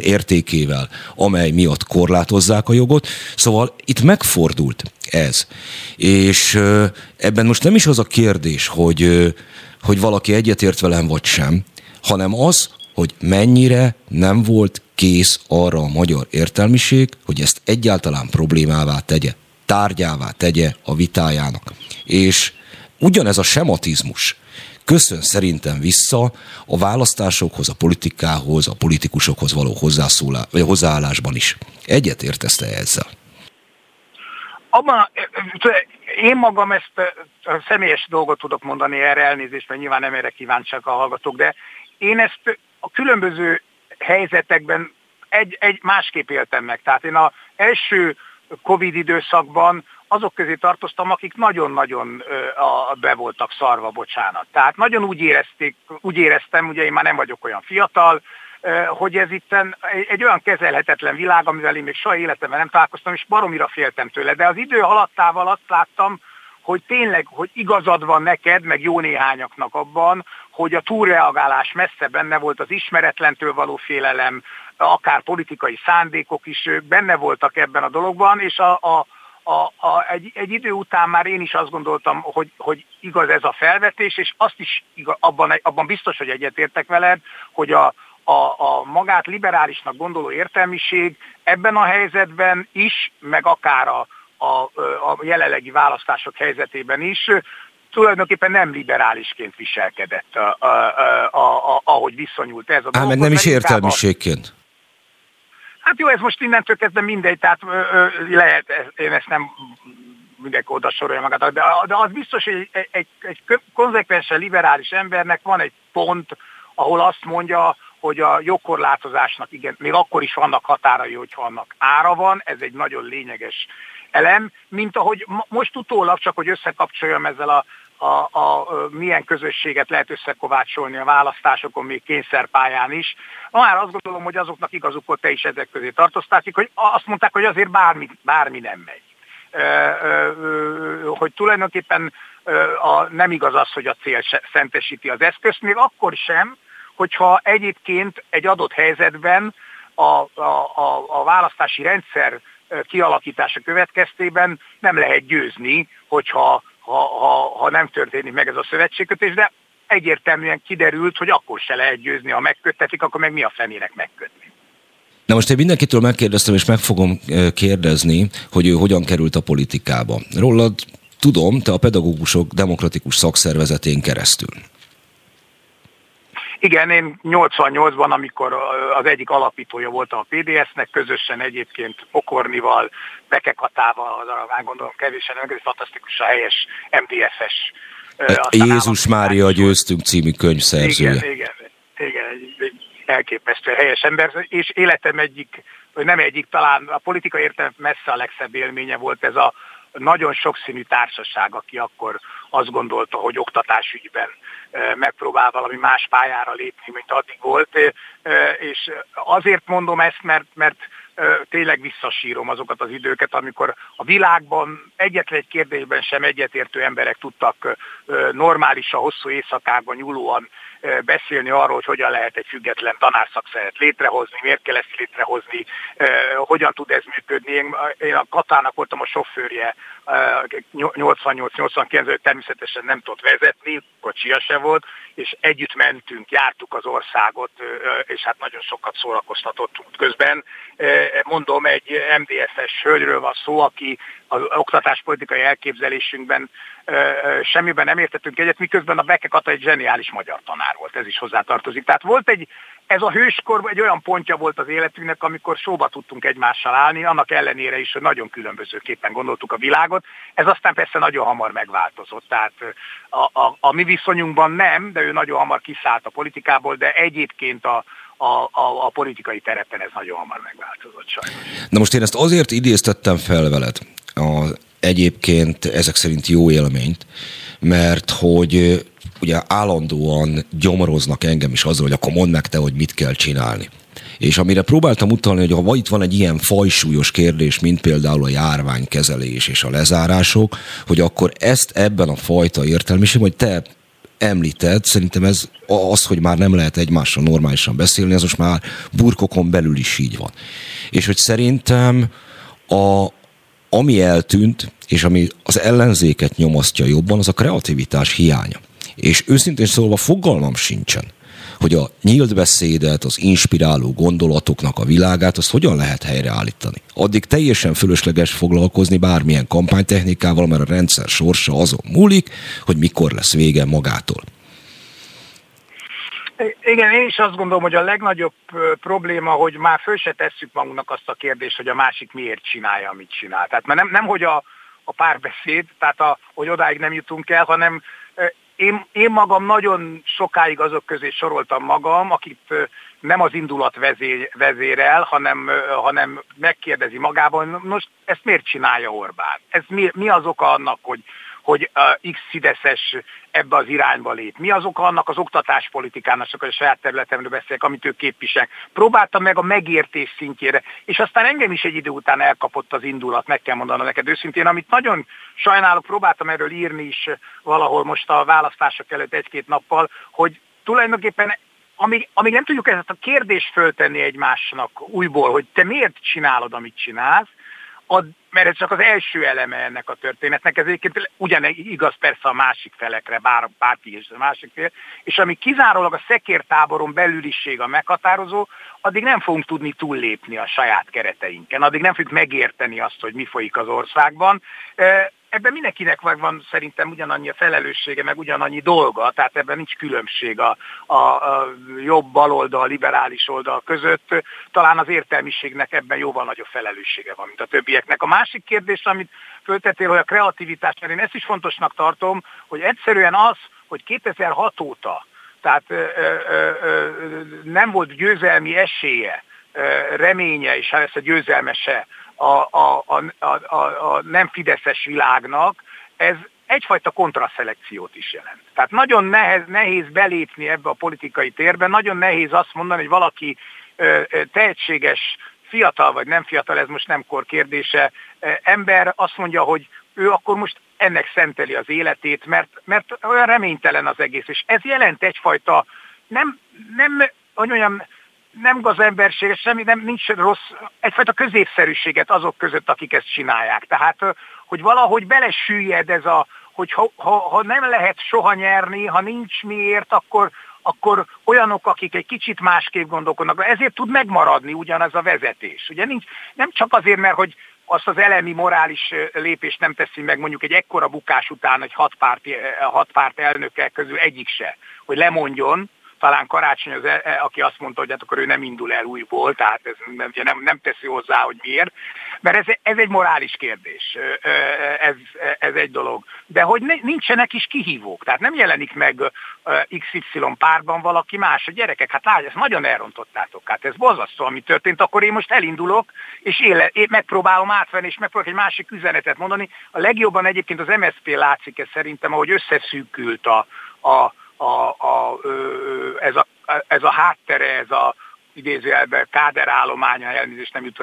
értékével, amely miatt korlátozzák a jogot. Szóval itt megfordult ez. És ebben most nem is az a kérdés, hogy, hogy valaki egyetért velem vagy sem, hanem az, hogy mennyire nem volt kész arra a magyar értelmiség, hogy ezt egyáltalán problémává tegye, tárgyává tegye a vitájának. És ugyanez a sematizmus, köszön szerintem vissza a választásokhoz, a politikához, a politikusokhoz való vagy hozzáállásban is. Egyet értezte ezzel? Abban, én magam ezt a személyes dolgot tudok mondani erre elnézést, mert nyilván nem erre kíváncsiak a hallgatók, de én ezt a különböző helyzetekben egy, egy másképp éltem meg. Tehát én az első Covid időszakban azok közé tartoztam, akik nagyon-nagyon be voltak szarva, bocsánat. Tehát nagyon úgy, érezték, úgy éreztem, ugye én már nem vagyok olyan fiatal, hogy ez itt egy olyan kezelhetetlen világ, amivel én még soha életemben nem találkoztam, és baromira féltem tőle. De az idő haladtával azt láttam, hogy tényleg, hogy igazad van neked, meg jó néhányaknak abban, hogy a túlreagálás messze benne volt, az ismeretlentől való félelem, akár politikai szándékok is benne voltak ebben a dologban, és a, a, a, a, egy, egy idő után már én is azt gondoltam, hogy, hogy igaz ez a felvetés, és azt is igaz, abban, abban biztos, hogy egyetértek veled, hogy a, a, a magát liberálisnak gondoló értelmiség ebben a helyzetben is, meg akár a, a, a jelenlegi választások helyzetében is tulajdonképpen nem liberálisként viselkedett, a, a, a, a, ahogy viszonyult ez a dolog. meg nem is értelmiségként. Hát jó, ez most innentől kezdve mindegy, tehát ö, ö, lehet, én ezt nem mindenki oda sorolja magát, de, de az biztos, hogy egy, egy, egy konzekvensen liberális embernek van egy pont, ahol azt mondja, hogy a jogkorlátozásnak igen, még akkor is vannak határai, hogyha annak ára van, ez egy nagyon lényeges elem, mint ahogy most utólag, csak hogy összekapcsoljam ezzel a a, a, milyen közösséget lehet összekovácsolni a választásokon, még kényszerpályán is. Na, már azt gondolom, hogy azoknak igazuk volt, te is ezek közé tartozták, hogy azt mondták, hogy azért bármi, bármi nem megy. Hogy tulajdonképpen a, nem igaz az, hogy a cél szentesíti az eszközt, még akkor sem, hogyha egyébként egy adott helyzetben a, a, a, a választási rendszer kialakítása következtében nem lehet győzni, hogyha ha, ha, ha nem történik meg ez a szövetségkötés, de egyértelműen kiderült, hogy akkor se lehet győzni, ha megköttetik, akkor meg mi a fenének megkötni. Na most én mindenkitől megkérdeztem, és meg fogom kérdezni, hogy ő hogyan került a politikába. Rólad tudom, te a pedagógusok demokratikus szakszervezetén keresztül. Igen, én 88-ban, amikor az egyik alapítója voltam a PDS-nek, közösen egyébként Okornival, Bekekatával, az gondolom kevésen, ez fantasztikus a helyes MDF-es. Jézus Mária győztünk című könyv szerzője. Igen, igen, igen egy, egy elképesztő helyes ember, és életem egyik, vagy nem egyik, talán a politika értelem messze a legszebb élménye volt ez a nagyon sokszínű társaság, aki akkor azt gondolta, hogy oktatásügyben megpróbál valami más pályára lépni, mint addig volt. És azért mondom ezt, mert, mert tényleg visszasírom azokat az időket, amikor a világban egyetlen egy kérdésben sem egyetértő emberek tudtak normálisan, hosszú éjszakában nyúlóan beszélni arról, hogy hogyan lehet egy független tanárszakszeret létrehozni, miért kell ezt létrehozni, hogyan tud ez működni. Én, a Katának voltam a sofőrje 88-89 természetesen nem tudott vezetni, kocsia se volt, és együtt mentünk, jártuk az országot, és hát nagyon sokat szórakoztatottunk közben. Mondom, egy MDF-es hölgyről van szó, aki az oktatáspolitikai elképzelésünkben semmiben nem értettünk egyet, miközben a Beke Kata egy zseniális magyar tanár volt, ez is hozzátartozik. Tehát volt egy, ez a hőskor egy olyan pontja volt az életünknek, amikor sóba tudtunk egymással állni, annak ellenére is, hogy nagyon különbözőképpen gondoltuk a világot. Ez aztán persze nagyon hamar megváltozott, tehát a, a, a mi viszonyunkban nem, de ő nagyon hamar kiszállt a politikából, de egyébként a, a, a, a politikai terepen ez nagyon hamar megváltozott sajnos. Na most én ezt azért idéztettem fel veled, a, egyébként ezek szerint jó élményt, mert hogy ugye állandóan gyomoroznak engem is azzal, hogy akkor mondd meg te, hogy mit kell csinálni. És amire próbáltam utalni, hogy ha itt van egy ilyen fajsúlyos kérdés, mint például a járványkezelés és a lezárások, hogy akkor ezt ebben a fajta értelmiségben, hogy te említed, szerintem ez az, hogy már nem lehet egymással normálisan beszélni, az most már burkokon belül is így van. És hogy szerintem a, ami eltűnt, és ami az ellenzéket nyomasztja jobban, az a kreativitás hiánya. És őszintén szólva fogalmam sincsen, hogy a nyílt beszédet, az inspiráló gondolatoknak a világát, azt hogyan lehet helyreállítani. Addig teljesen fölösleges foglalkozni bármilyen kampánytechnikával, mert a rendszer sorsa azon múlik, hogy mikor lesz vége magától. Igen, én is azt gondolom, hogy a legnagyobb probléma, hogy már föl se tesszük magunknak azt a kérdést, hogy a másik miért csinálja, amit csinál. Tehát mert nem, nem hogy a, a párbeszéd, tehát a, hogy odáig nem jutunk el, hanem én, én magam nagyon sokáig azok közé soroltam magam, akit nem az indulat vezé, vezérel, hanem, hanem megkérdezi magában, most ezt miért csinálja Orbán? Ez mi, mi az oka annak, hogy, hogy X szideszes ebbe az irányba lép. Mi az oka annak az oktatáspolitikának, csak a saját területemről beszélek, amit ők képviselnek. Próbáltam meg a megértés szintjére, és aztán engem is egy idő után elkapott az indulat, meg kell mondanom neked őszintén, amit nagyon sajnálok, próbáltam erről írni is valahol most a választások előtt egy-két nappal, hogy tulajdonképpen amíg, amíg nem tudjuk ezt a kérdést föltenni egymásnak újból, hogy te miért csinálod, amit csinálsz, ad, mert ez csak az első eleme ennek a történetnek, ez egyébként ugyan igaz persze a másik felekre, bár, bárki is a másik fél, és ami kizárólag a szekértáboron belüliség a meghatározó, addig nem fogunk tudni túllépni a saját kereteinken, addig nem fogjuk megérteni azt, hogy mi folyik az országban ebben mindenkinek van szerintem ugyanannyi a felelőssége, meg ugyanannyi dolga, tehát ebben nincs különbség a, a, a jobb baloldal, a liberális oldal között. Talán az értelmiségnek ebben jóval nagyobb felelőssége van, mint a többieknek. A másik kérdés, amit föltettél, hogy a kreativitás, mert én ezt is fontosnak tartom, hogy egyszerűen az, hogy 2006 óta tehát ö, ö, ö, nem volt győzelmi esélye, reménye, és hát ezt a győzelmese a, a, a, a, a nem fideszes világnak, ez egyfajta kontraszelekciót is jelent. Tehát nagyon nehez, nehéz belépni ebbe a politikai térbe, nagyon nehéz azt mondani, hogy valaki ö, tehetséges, fiatal vagy nem fiatal, ez most nem kor kérdése, ember azt mondja, hogy ő akkor most ennek szenteli az életét, mert, mert olyan reménytelen az egész, és ez jelent egyfajta, nem, nem hogy mondjam, nem gazemberség, semmi, nem, nincs rossz, egyfajta középszerűséget azok között, akik ezt csinálják. Tehát, hogy valahogy belesüllyed ez a, hogy ha, ha, ha nem lehet soha nyerni, ha nincs miért, akkor, akkor olyanok, akik egy kicsit másképp gondolkodnak, ezért tud megmaradni ugyanaz a vezetés. Ugye nincs, nem csak azért, mert hogy azt az elemi morális lépést nem teszi meg mondjuk egy ekkora bukás után egy hat párt, hat párt elnöke közül egyik se, hogy lemondjon, talán Karácsony az, e, e, aki azt mondta, hogy hát akkor ő nem indul el újból, tehát ez nem, nem, nem teszi hozzá, hogy miért, mert ez, ez egy morális kérdés, ez, ez egy dolog. De hogy nincsenek is kihívók, tehát nem jelenik meg XY párban valaki más, a gyerekek, hát látj, ezt nagyon elrontottátok, hát ez borzasztó, ami történt, akkor én most elindulok, és éle, én megpróbálom átvenni, és megpróbálok egy másik üzenetet mondani. A legjobban egyébként az MSZP látszik ez szerintem, ahogy összeszűkült a, a a, a, ez, a, ez a háttere, ez a idézőjelben káderállománya, elnézést nem jut,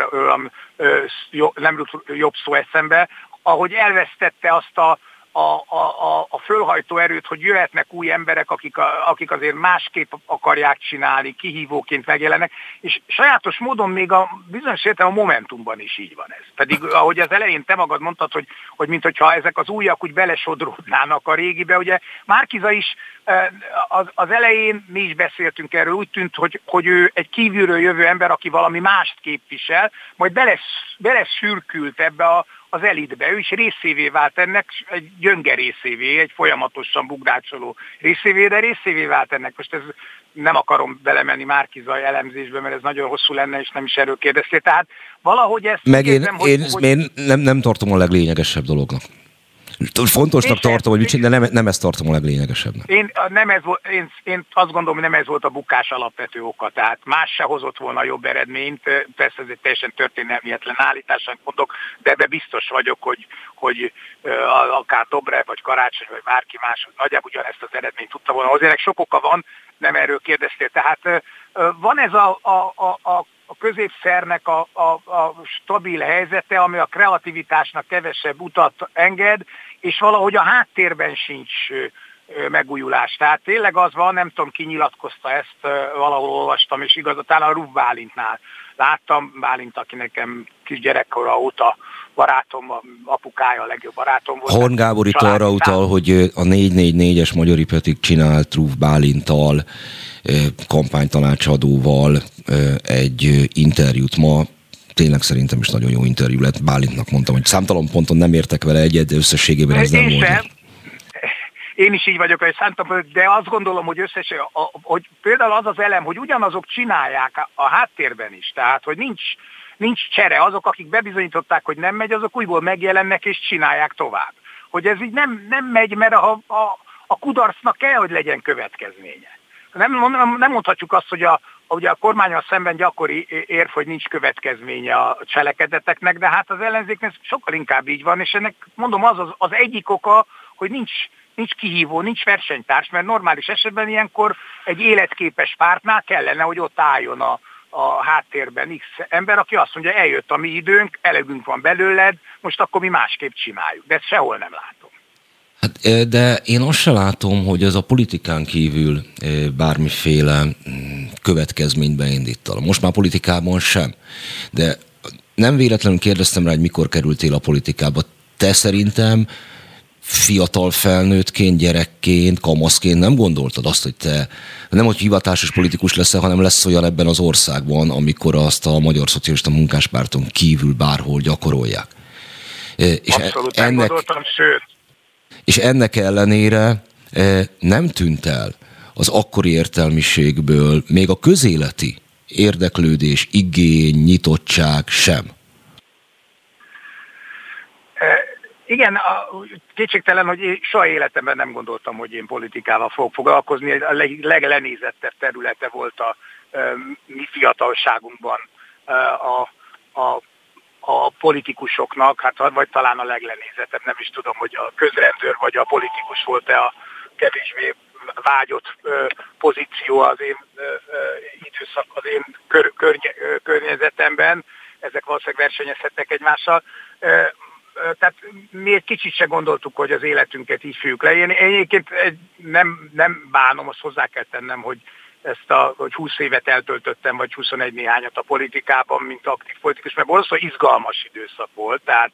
nem jut jobb szó eszembe, ahogy elvesztette azt a, a, a, a fölhajtó erőt, hogy jöhetnek új emberek, akik, a, akik azért másképp akarják csinálni, kihívóként megjelennek, és sajátos módon még a bizonyos értem a Momentumban is így van ez. Pedig ahogy az elején te magad mondtad, hogy, hogy mint hogyha ezek az újak úgy belesodródnának a régibe, ugye Márkiza is az, az elején mi is beszéltünk erről, úgy tűnt, hogy, hogy ő egy kívülről jövő ember, aki valami mást képvisel, majd belesz, beleszürkült ebbe a, az elitbe. Ő is részévé vált ennek, egy gyönge részévé, egy folyamatosan bugdácsoló részévé, de részévé vált ennek. Most ez nem akarom belemenni Márkizaj elemzésbe, mert ez nagyon hosszú lenne, és nem is erről kérdeztél. Tehát valahogy ezt... Meg én, érzem, én, hogy, én nem, nem tartom a leglényegesebb dolognak. Fontosnak én tartom, hogy de nem, nem ezt tartom a leglényegesebbnek. Én, nem ez volt, én, én azt gondolom, hogy nem ez volt a bukás alapvető oka. Tehát más se hozott volna jobb eredményt. Persze ez egy teljesen történelmietlen állítás, mondok, de, de biztos vagyok, hogy, hogy akár Dobre, vagy Karácsony, vagy bárki más nagyjából ugyanezt az eredményt tudta volna. Azért sok oka van, nem erről kérdeztél. Tehát van ez a, a, a, a a középszernek a, a, a stabil helyzete, ami a kreativitásnak kevesebb utat enged, és valahogy a háttérben sincs megújulás. Tehát tényleg az van, nem tudom, ki nyilatkozta ezt, valahol olvastam, és igazatán a Ruf Bálintnál láttam, Bálint, aki nekem kisgyerekkora óta barátom, apukája a legjobb barátom volt. Horn Gábor itt arra utal, hogy a 444-es Magyari Petik csinált Ruf Bálinttal, kampánytanácsadóval egy interjút ma, tényleg szerintem is nagyon jó interjú lett. Bálintnak mondtam, hogy számtalan ponton nem értek vele egyet, de összességében ez nem volt. Én is így vagyok, hogy szántam, de azt gondolom, hogy összesen, hogy például az az elem, hogy ugyanazok csinálják a háttérben is, tehát hogy nincs, nincs csere, azok, akik bebizonyították, hogy nem megy, azok újból megjelennek és csinálják tovább. Hogy ez így nem, nem megy, mert a, a, a kudarcnak kell, hogy legyen következménye. Nem, nem, nem mondhatjuk azt, hogy a, ugye a kormányal szemben gyakori érv, hogy nincs következménye a cselekedeteknek, de hát az ellenzéknek sokkal inkább így van, és ennek mondom az az, az egyik oka, hogy nincs, nincs kihívó, nincs versenytárs, mert normális esetben ilyenkor egy életképes pártnál kellene, hogy ott álljon a, a háttérben X ember, aki azt mondja, eljött a mi időnk, elegünk van belőled, most akkor mi másképp csináljuk. De ezt sehol nem látom. Hát, de én azt se látom, hogy ez a politikán kívül bármiféle mm, következményt beindítal. Most már politikában sem. De nem véletlenül kérdeztem rá, hogy mikor kerültél a politikába. Te szerintem fiatal felnőttként, gyerekként, kamaszként nem gondoltad azt, hogy te nem, hogy hivatásos politikus leszel, hanem lesz olyan ebben az országban, amikor azt a Magyar Szocialista Munkáspárton kívül bárhol gyakorolják. És e- Abszolút ennek, sőt. És ennek ellenére nem tűnt el az akkori értelmiségből még a közéleti érdeklődés, igény, nyitottság sem. Igen, a, kétségtelen, hogy én soha életemben nem gondoltam, hogy én politikával fogok foglalkozni. A leglenézettebb területe volt a, mi fiatalságunkban a, a, a politikusoknak, hát vagy talán a leglenézettebb, nem is tudom, hogy a közrendőr vagy a politikus volt-e a kevésbé vágyott pozíció az én időszak, az én kör, környe, környezetemben. Ezek valószínűleg versenyezhetnek egymással. Tehát mi egy kicsit se gondoltuk, hogy az életünket így fűjük le. Én egyébként nem, nem bánom, azt hozzá kell tennem, hogy ezt a, hogy 20 évet eltöltöttem, vagy 21 néhányat a politikában, mint aktív politikus, mert borzasztó izgalmas időszak volt. Tehát,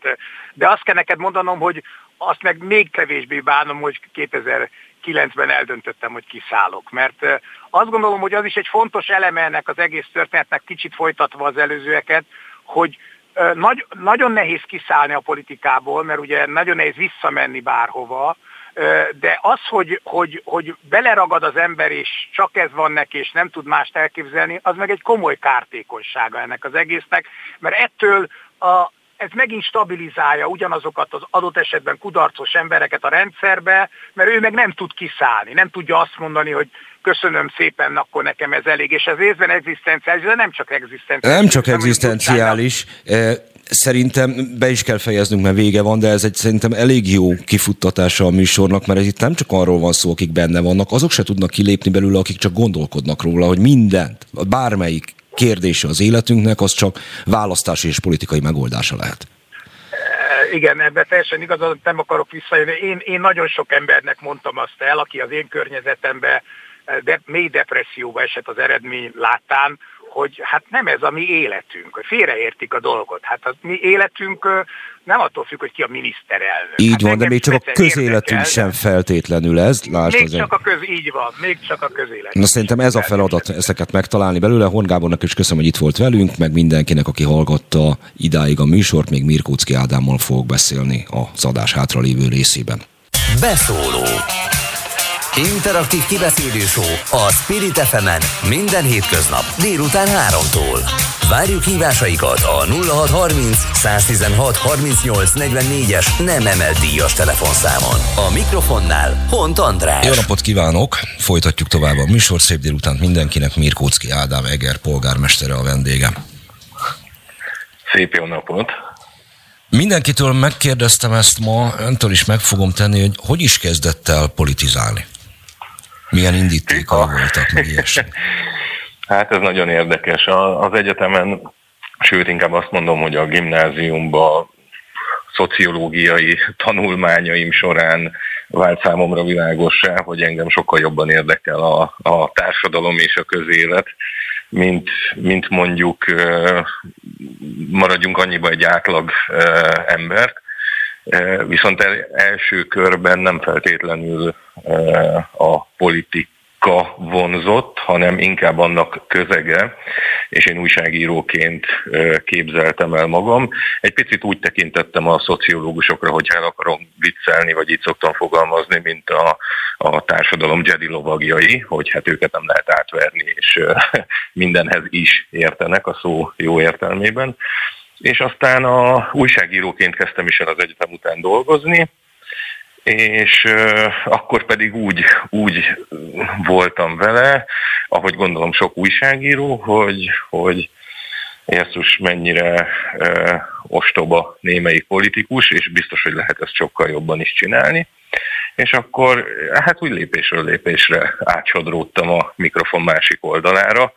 de azt kell neked mondanom, hogy azt meg még kevésbé bánom, hogy 2009-ben eldöntöttem, hogy kiszállok. Mert azt gondolom, hogy az is egy fontos eleme ennek az egész történetnek, kicsit folytatva az előzőeket, hogy nagy, nagyon nehéz kiszállni a politikából, mert ugye nagyon nehéz visszamenni bárhova, de az, hogy, hogy, hogy beleragad az ember, és csak ez van neki, és nem tud mást elképzelni, az meg egy komoly kártékonysága ennek az egésznek, mert ettől a, ez megint stabilizálja ugyanazokat az adott esetben kudarcos embereket a rendszerbe, mert ő meg nem tud kiszállni, nem tudja azt mondani, hogy köszönöm szépen, akkor nekem ez elég, és ez részben egzisztenciális, de nem csak egzisztenciális. Nem csak egzisztenciális, eh, szerintem be is kell fejeznünk, mert vége van, de ez egy szerintem elég jó kifuttatása a műsornak, mert ez itt nem csak arról van szó, akik benne vannak, azok se tudnak kilépni belőle, akik csak gondolkodnak róla, hogy mindent, bármelyik kérdése az életünknek, az csak választási és politikai megoldása lehet. E, igen, ebben teljesen igazad, nem akarok visszajönni. Én, én nagyon sok embernek mondtam azt el, aki az én környezetemben de, mély depresszióba esett az eredmény láttán, hogy hát nem ez a mi életünk, hogy félreértik a dolgot. Hát a mi életünk nem attól függ, hogy ki a miniszterelnök. Így hát van, de még csak a közéletünk érdekel, sem feltétlenül ez. Lásd még csak a köz, így van, még csak a közélet. Na szerintem ez a feladat, ezeket megtalálni belőle. Horn Gábornak is köszönöm, hogy itt volt velünk, meg mindenkinek, aki hallgatta idáig a műsort, még Mirkóczki Ádámmal fogok beszélni az adás hátralévő részében. Beszóló Interaktív kibeszélő show a Spirit fm minden hétköznap délután 3-tól. Várjuk hívásaikat a 0630 116 38 44-es nem emelt díjas telefonszámon. A mikrofonnál Hont András. Jó napot kívánok! Folytatjuk tovább a műsor. Szép délután mindenkinek. Mirkóczki Ádám Eger polgármestere a vendégem. Szép jó napot! Mindenkitől megkérdeztem ezt ma, öntől is meg fogom tenni, hogy hogy is kezdett el politizálni? Milyen indítékai voltak, meg ilyesmi? Hát ez nagyon érdekes. Az egyetemen, sőt inkább azt mondom, hogy a gimnáziumban szociológiai tanulmányaim során vált számomra világossá, hogy engem sokkal jobban érdekel a, a társadalom és a közélet, mint, mint mondjuk maradjunk annyiba egy átlag embert. Viszont első körben nem feltétlenül a politika vonzott, hanem inkább annak közege, és én újságíróként képzeltem el magam. Egy picit úgy tekintettem a szociológusokra, hogy el akarom viccelni, vagy így szoktam fogalmazni, mint a, a társadalom Jedi lovagjai, hogy hát őket nem lehet átverni, és mindenhez is értenek a szó jó értelmében és aztán a újságíróként kezdtem is el az egyetem után dolgozni, és akkor pedig úgy, úgy voltam vele, ahogy gondolom sok újságíró, hogy, hogy Jézus mennyire uh, ostoba némelyik politikus, és biztos, hogy lehet ezt sokkal jobban is csinálni. És akkor hát úgy lépésről lépésre átsodródtam a mikrofon másik oldalára.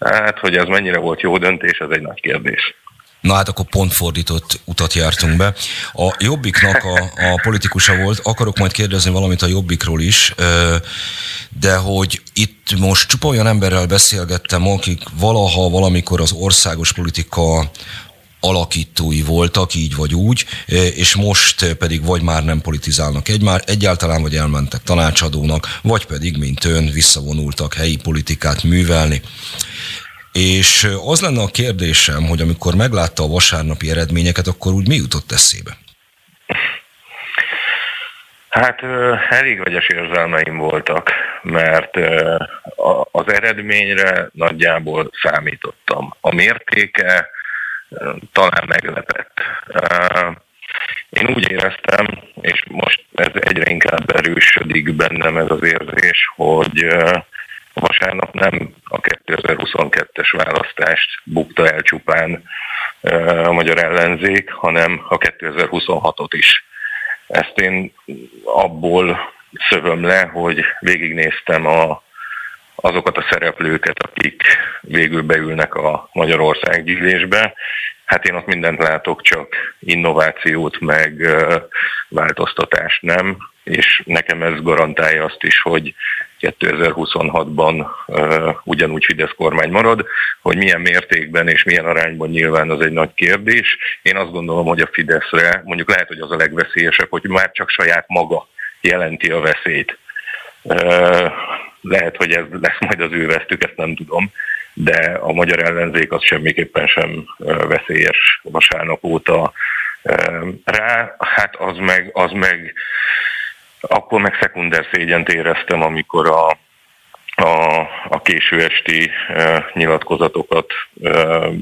Hát, hogy ez mennyire volt jó döntés, az egy nagy kérdés. Na hát akkor pont fordított utat jártunk be. A Jobbiknak a, a politikusa volt, akarok majd kérdezni valamit a Jobbikról is, de hogy itt most csupa olyan emberrel beszélgettem, akik valaha, valamikor az országos politika alakítói voltak, így vagy úgy, és most pedig vagy már nem politizálnak egy, egyáltalán, vagy elmentek tanácsadónak, vagy pedig, mint ön, visszavonultak helyi politikát művelni. És az lenne a kérdésem, hogy amikor meglátta a vasárnapi eredményeket, akkor úgy mi jutott eszébe? Hát elég vegyes érzelmeim voltak, mert az eredményre nagyjából számítottam. A mértéke talán meglepett. Én úgy éreztem, és most ez egyre inkább erősödik bennem ez az érzés, hogy vasárnap nem a 2022-es választást bukta el csupán a magyar ellenzék, hanem a 2026-ot is. Ezt én abból szövöm le, hogy végignéztem a, azokat a szereplőket, akik végül beülnek a Magyarország gyűlésbe. Hát én ott mindent látok, csak innovációt, meg változtatást nem, és nekem ez garantálja azt is, hogy 2026-ban uh, ugyanúgy Fidesz kormány marad, hogy milyen mértékben és milyen arányban nyilván az egy nagy kérdés. Én azt gondolom, hogy a Fideszre mondjuk lehet, hogy az a legveszélyesebb, hogy már csak saját maga jelenti a veszélyt. Uh, lehet, hogy ez lesz majd az ő vesztük, ezt nem tudom, de a magyar ellenzék az semmiképpen sem veszélyes vasárnap óta rá, hát az meg, az meg akkor meg szekunder szégyent éreztem, amikor a, a, a késő esti e, nyilatkozatokat e,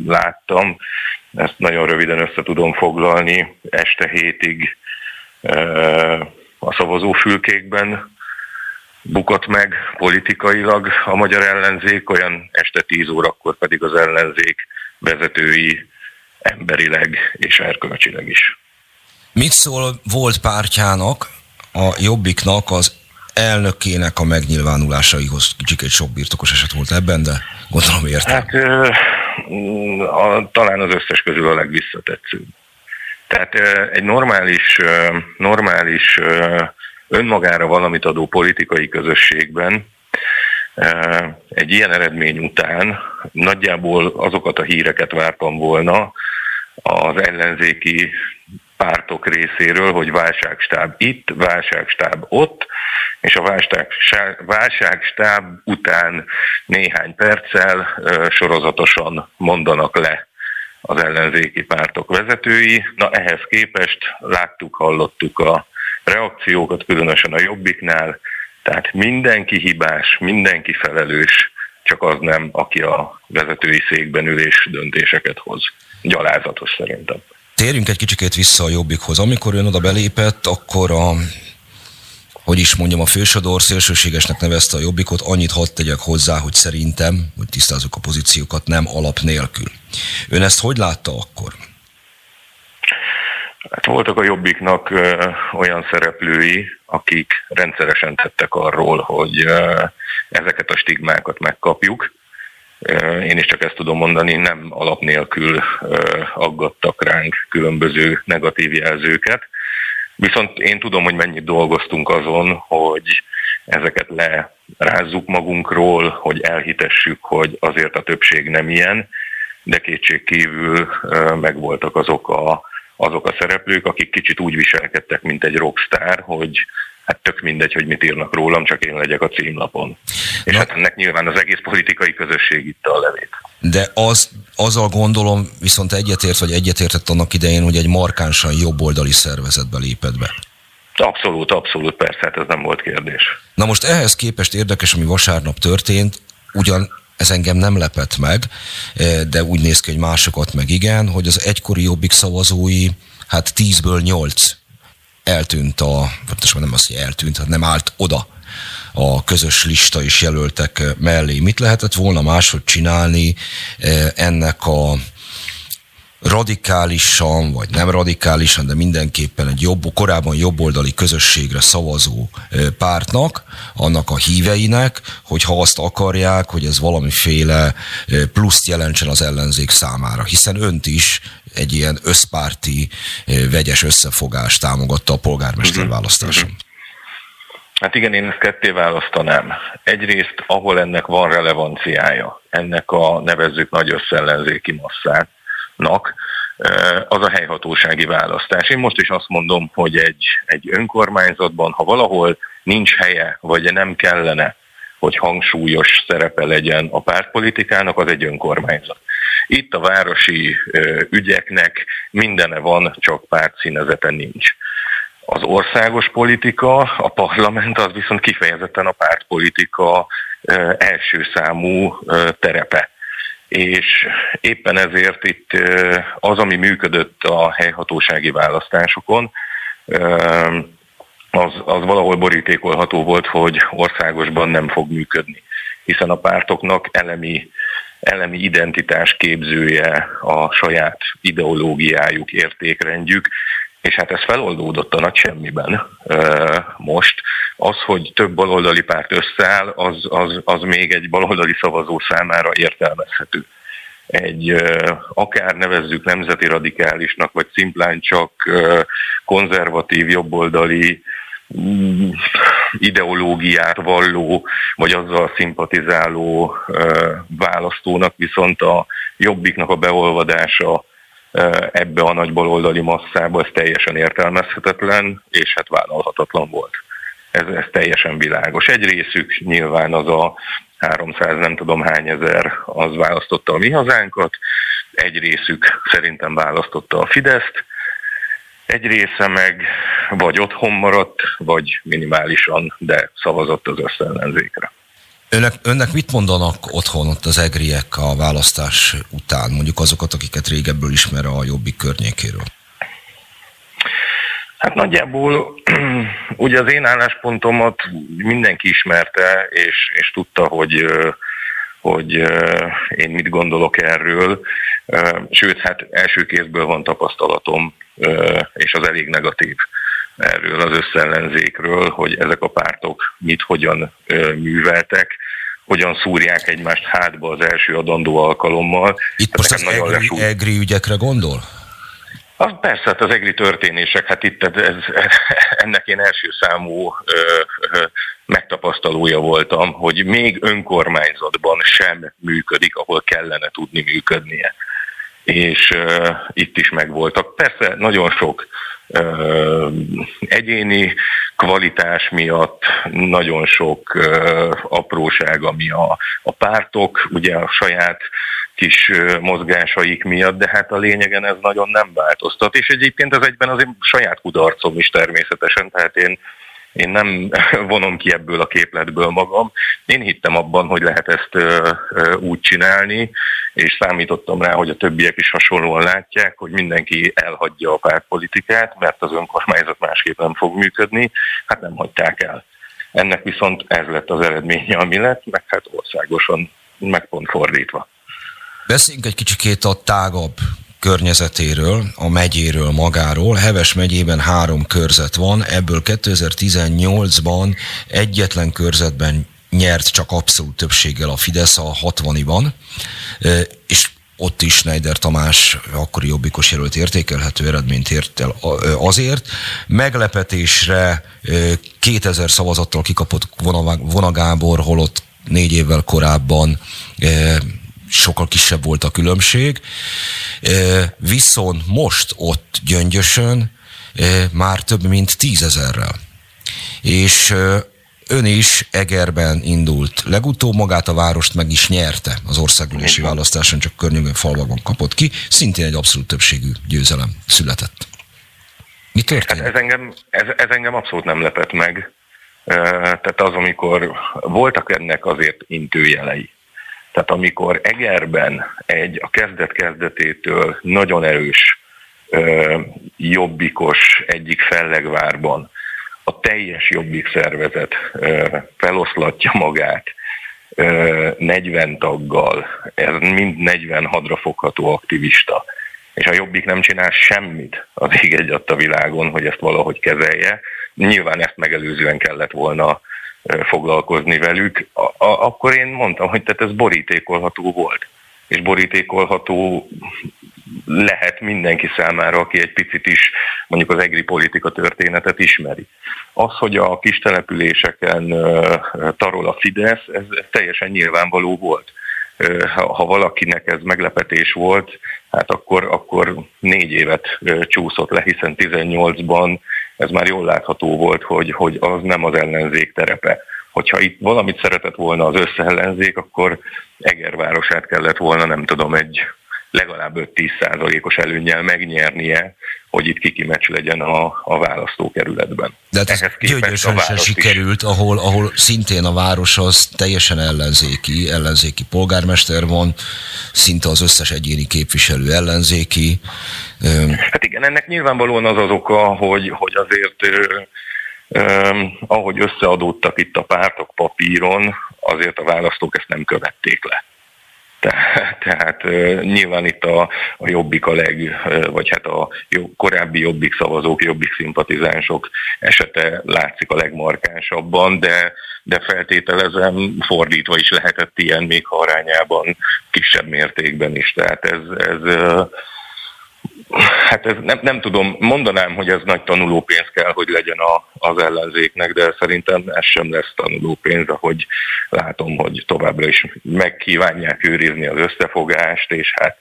láttam. Ezt nagyon röviden össze tudom foglalni. Este hétig e, a szavazófülkékben bukott meg politikailag a magyar ellenzék, olyan este 10 órakor pedig az ellenzék vezetői emberileg és erkölcsileg is. Mit szól volt pártjának a Jobbiknak az elnökének a megnyilvánulásaihoz kicsit sok birtokos eset volt ebben, de gondolom értem. Hát a, talán az összes közül a legvisszatetszőbb. Tehát egy normális, normális önmagára valamit adó politikai közösségben egy ilyen eredmény után nagyjából azokat a híreket vártam volna az ellenzéki pártok részéről, hogy válságstáb itt, válságstáb ott, és a válságstáb után néhány perccel sorozatosan mondanak le az ellenzéki pártok vezetői. Na ehhez képest láttuk, hallottuk a reakciókat, különösen a Jobbiknál, tehát mindenki hibás, mindenki felelős, csak az nem, aki a vezetői székben ülés döntéseket hoz. Gyalázatos szerintem. Térjünk egy kicsikét vissza a Jobbikhoz. Amikor ön oda belépett, akkor a hogy is mondjam, a fősodor szélsőségesnek nevezte a Jobbikot, annyit hadd tegyek hozzá, hogy szerintem, hogy tisztázzuk a pozíciókat, nem alap nélkül. Ön ezt hogy látta akkor? Hát voltak a Jobbiknak ö, olyan szereplői, akik rendszeresen tettek arról, hogy ö, ezeket a stigmákat megkapjuk, én is csak ezt tudom mondani, nem alap nélkül aggattak ránk különböző negatív jelzőket. Viszont én tudom, hogy mennyit dolgoztunk azon, hogy ezeket lerázzuk magunkról, hogy elhitessük, hogy azért a többség nem ilyen, de kétség kívül megvoltak azok a, azok a szereplők, akik kicsit úgy viselkedtek, mint egy rockstar, hogy hát tök mindegy, hogy mit írnak rólam, csak én legyek a címlapon. És Na, hát ennek nyilván az egész politikai közösség itt a levét. De az, azzal gondolom, viszont egyetért, vagy egyetértett annak idején, hogy egy markánsan jobboldali szervezetbe lépett be. Abszolút, abszolút, persze, hát ez nem volt kérdés. Na most ehhez képest érdekes, ami vasárnap történt, ugyan ez engem nem lepett meg, de úgy néz ki, hogy másokat meg igen, hogy az egykori jobbik szavazói, hát tízből nyolc eltűnt a, pontosan nem az, hogy eltűnt, hát nem állt oda a közös lista és jelöltek mellé. Mit lehetett volna máshogy csinálni eh, ennek a radikálisan, vagy nem radikálisan, de mindenképpen egy jobb, korábban jobboldali közösségre szavazó pártnak, annak a híveinek, hogy ha azt akarják, hogy ez valamiféle pluszt jelentsen az ellenzék számára. Hiszen önt is egy ilyen összpárti, vegyes összefogás támogatta a polgármester mhm. választáson. Mhm. Hát igen, én ezt ketté választanám. Egyrészt, ahol ennek van relevanciája, ennek a nevezzük nagy összellenzéki masszát, nak, az a helyhatósági választás. Én most is azt mondom, hogy egy, egy önkormányzatban, ha valahol nincs helye, vagy nem kellene, hogy hangsúlyos szerepe legyen a pártpolitikának, az egy önkormányzat. Itt a városi ügyeknek mindene van, csak pártszínezete nincs. Az országos politika, a parlament az viszont kifejezetten a pártpolitika első számú terepe és éppen ezért itt az, ami működött a helyhatósági választásokon, az, az valahol borítékolható volt, hogy országosban nem fog működni. Hiszen a pártoknak elemi, elemi identitás képzője a saját ideológiájuk, értékrendjük, és hát ez feloldódott a nagy semmiben most. Az, hogy több baloldali párt összeáll, az, az, az még egy baloldali szavazó számára értelmezhető. Egy akár nevezzük nemzeti radikálisnak, vagy szimplán csak konzervatív, jobboldali mm, ideológiát valló, vagy azzal szimpatizáló választónak, viszont a jobbiknak a beolvadása ebbe a nagy baloldali masszába, ez teljesen értelmezhetetlen, és hát vállalhatatlan volt. Ez, ez teljesen világos. Egy részük nyilván az a 300 nem tudom hány ezer az választotta a mi hazánkat, egy részük szerintem választotta a Fideszt, egy része meg vagy otthon maradt, vagy minimálisan, de szavazott az összellenzékre. Önnek, önnek mit mondanak otthon ott az egriek a választás után, mondjuk azokat, akiket régebből ismer a jobbik környékéről? Hát nagyjából ugye az én álláspontomat mindenki ismerte, és, és tudta, hogy hogy én mit gondolok erről. Sőt, hát első kézből van tapasztalatom, és az elég negatív erről az összellenzékről, hogy ezek a pártok mit, hogyan műveltek, hogyan szúrják egymást hátba az első adandó alkalommal. Itt most az egri, egri ügyekre gondol? Az persze, hát az egri történések, hát itt ez, ennek én első számú ö, ö, megtapasztalója voltam, hogy még önkormányzatban sem működik, ahol kellene tudni működnie. És ö, itt is megvoltak. Persze nagyon sok ö, egyéni kvalitás miatt, nagyon sok ö, apróság, ami a, a pártok, ugye a saját kis mozgásaik miatt, de hát a lényegen ez nagyon nem változtat. És egyébként ez egyben azért saját kudarcom is természetesen, tehát én én nem vonom ki ebből a képletből magam. Én hittem abban, hogy lehet ezt úgy csinálni, és számítottam rá, hogy a többiek is hasonlóan látják, hogy mindenki elhagyja a pártpolitikát, mert az önkormányzat másképp nem fog működni. Hát nem hagyták el. Ennek viszont ez lett az eredménye, ami lett, meg hát országosan meg pont fordítva. Beszéljünk egy kicsikét a tágabb környezetéről, a megyéről magáról. Heves megyében három körzet van, ebből 2018-ban egyetlen körzetben nyert csak abszolút többséggel a Fidesz a 60-ban, és ott is Schneider Tamás akkori jobbikos jelölt értékelhető eredményt ért el azért. Meglepetésre 2000 szavazattal kikapott Vona Gábor, holott négy évvel korábban sokkal kisebb volt a különbség. Viszont most ott gyöngyösön már több mint tízezerrel. És ön is Egerben indult. Legutóbb magát a várost meg is nyerte az országgyűlési választáson, csak környékben falvakban kapott ki. Szintén egy abszolút többségű győzelem született. Mi történt? Hát ez, engem, ez, ez engem abszolút nem lepett meg. Tehát az, amikor voltak ennek azért intőjelei. Tehát amikor Egerben egy a kezdet-kezdetétől nagyon erős jobbikos egyik fellegvárban a teljes jobbik szervezet feloszlatja magát ö, 40 taggal, ez mind 40 hadrafogható aktivista, és a jobbik nem csinál semmit az ég egy a világon, hogy ezt valahogy kezelje. Nyilván ezt megelőzően kellett volna foglalkozni velük, a, akkor én mondtam, hogy tehát ez borítékolható volt. És borítékolható lehet mindenki számára, aki egy picit is mondjuk az egri politika történetet ismeri. Az, hogy a kis településeken tarol a Fidesz, ez teljesen nyilvánvaló volt. Ha valakinek ez meglepetés volt, hát akkor, akkor négy évet csúszott le, hiszen 18-ban ez már jól látható volt, hogy, hogy az nem az ellenzék terepe. Hogyha itt valamit szeretett volna az összeellenzék, akkor Egervárosát kellett volna, nem tudom, egy legalább 5-10 százalékos előnyel megnyernie, hogy itt kiki meccs legyen a, a választókerületben. De hát ez gyönyörűen se sikerült, ahol, ahol szintén a város az teljesen ellenzéki, ellenzéki polgármester van, szinte az összes egyéni képviselő ellenzéki. Hát igen, ennek nyilvánvalóan az az oka, hogy, hogy azért ahogy összeadódtak itt a pártok papíron, azért a választók ezt nem követték le. Tehát, nyilván itt a, a jobbik a leg, vagy hát a korábbi jobbik szavazók, jobbik szimpatizánsok esete látszik a legmarkánsabban, de, de feltételezem fordítva is lehetett ilyen még arányában kisebb mértékben is. Tehát ez, ez Hát ez nem, nem tudom, mondanám, hogy ez nagy tanulópénz kell, hogy legyen a, az ellenzéknek, de szerintem ez sem lesz tanulópénz, ahogy látom, hogy továbbra is megkívánják őrizni az összefogást, és hát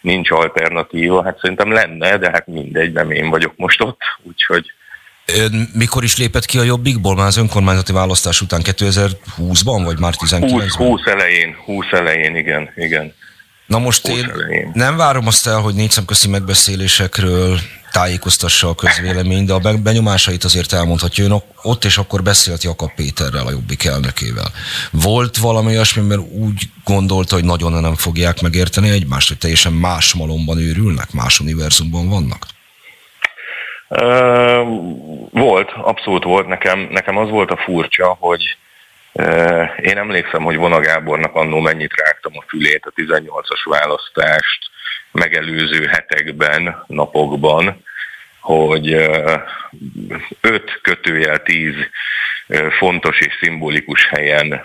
nincs alternatíva. Hát szerintem lenne, de hát mindegy, nem én vagyok most ott, úgyhogy Ön mikor is lépett ki a Jobbikból? Már az önkormányzati választás után 2020-ban, vagy már 19-ben? 20, 20 elején, 20 elején, igen, igen. Na most én nem várom azt el, hogy négy szemközi megbeszélésekről tájékoztassa a közvélemény, de a benyomásait azért elmondhatja. Ön ott és akkor beszélt Jakab Péterrel, a Jobbik elnökével. Volt valami olyasmi, mert úgy gondolta, hogy nagyon nem fogják megérteni egymást, hogy teljesen más malomban őrülnek, más univerzumban vannak? Uh, volt, abszolút volt. Nekem, nekem az volt a furcsa, hogy én emlékszem, hogy Vona Gábornak annó mennyit rágtam a fülét a 18-as választást megelőző hetekben, napokban, hogy 5 kötőjel 10 fontos és szimbolikus helyen,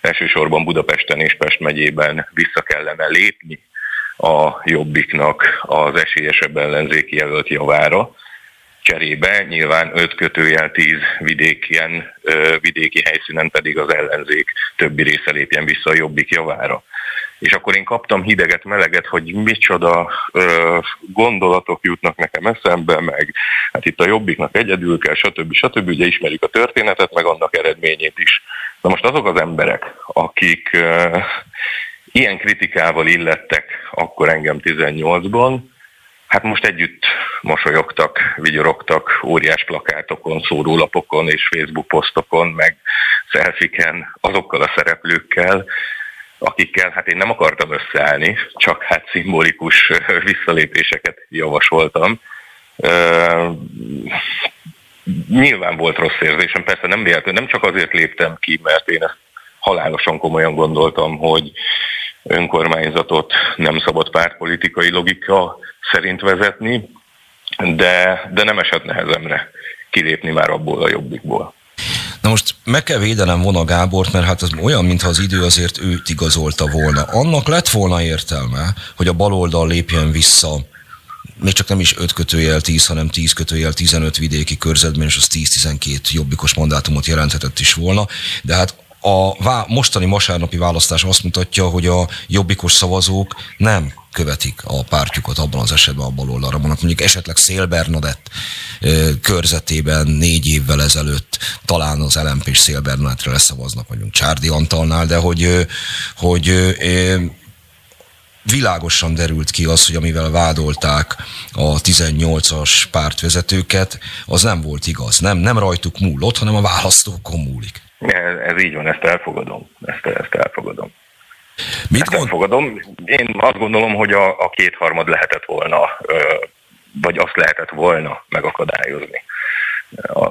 elsősorban Budapesten és Pest megyében vissza kellene lépni a Jobbiknak az esélyesebb ellenzéki jelölt javára cserébe nyilván 5 kötőjel 10 vidékien, vidéki helyszínen pedig az ellenzék többi része lépjen vissza a jobbik javára. És akkor én kaptam hideget, meleget, hogy micsoda ö, gondolatok jutnak nekem eszembe, meg hát itt a jobbiknak egyedül kell, stb. stb. Ugye ismerjük a történetet, meg annak eredményét is. Na most azok az emberek, akik ö, ilyen kritikával illettek akkor engem 18-ban, Hát most együtt mosolyogtak, vigyorogtak óriás plakátokon, szórólapokon és Facebook posztokon, meg szelfiken azokkal a szereplőkkel, akikkel hát én nem akartam összeállni, csak hát szimbolikus visszalépéseket javasoltam. Nyilván volt rossz érzésem, persze nem véletlenül, nem csak azért léptem ki, mert én ezt halálosan komolyan gondoltam, hogy önkormányzatot nem szabad pártpolitikai logika szerint vezetni, de, de nem esett nehezemre kilépni már abból a jobbikból. Na most meg kell védenem Vona Gábort, mert hát az olyan, mintha az idő azért őt igazolta volna. Annak lett volna értelme, hogy a baloldal lépjen vissza még csak nem is 5 kötőjel 10, hanem 10 kötőjel 15 vidéki körzetben, és az 10-12 jobbikos mandátumot jelenthetett is volna, de hát a vá- mostani vasárnapi választás azt mutatja, hogy a jobbikos szavazók nem követik a pártjukat abban az esetben a baloldalra vannak. Mondjuk esetleg Szél Bernadett körzetében négy évvel ezelőtt talán az LMP és Szél Bernadettre leszavaznak, vagyunk Csárdi Antalnál, de hogy, hogy világosan derült ki az, hogy amivel vádolták a 18-as pártvezetőket, az nem volt igaz. Nem, nem rajtuk múlott, hanem a választókon múlik. Ez, ez így van, ezt elfogadom. Ezt, ezt elfogadom. Mit ezt gond... elfogadom. Én azt gondolom, hogy a, a kétharmad lehetett volna, vagy azt lehetett volna megakadályozni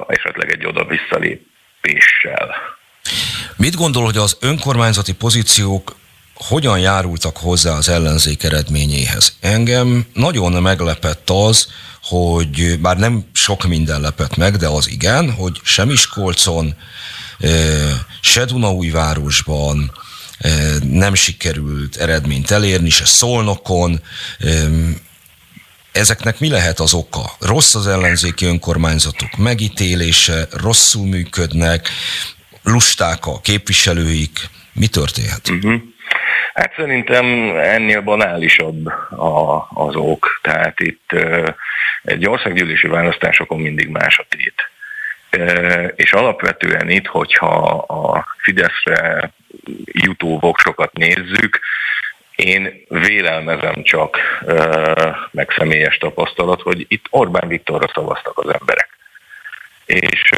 esetleg egy oda visszalépéssel. Mit gondol, hogy az önkormányzati pozíciók hogyan járultak hozzá az ellenzék eredményéhez? Engem nagyon meglepett az, hogy bár nem sok minden lepett meg, de az igen, hogy sem Iskolcon, se Dunaújvárosban nem sikerült eredményt elérni, se Szolnokon. Ezeknek mi lehet az oka? Rossz az ellenzéki önkormányzatok megítélése, rosszul működnek, lusták a képviselőik. Mi történhet? Uh-huh. Hát szerintem ennél banálisabb a, az ok. Tehát itt egy országgyűlési választásokon mindig más a tét. És alapvetően itt, hogyha a Fideszre jutó voksokat nézzük, Én vélelmezem csak, meg személyes tapasztalat, hogy itt Orbán Viktorra szavaztak az emberek. És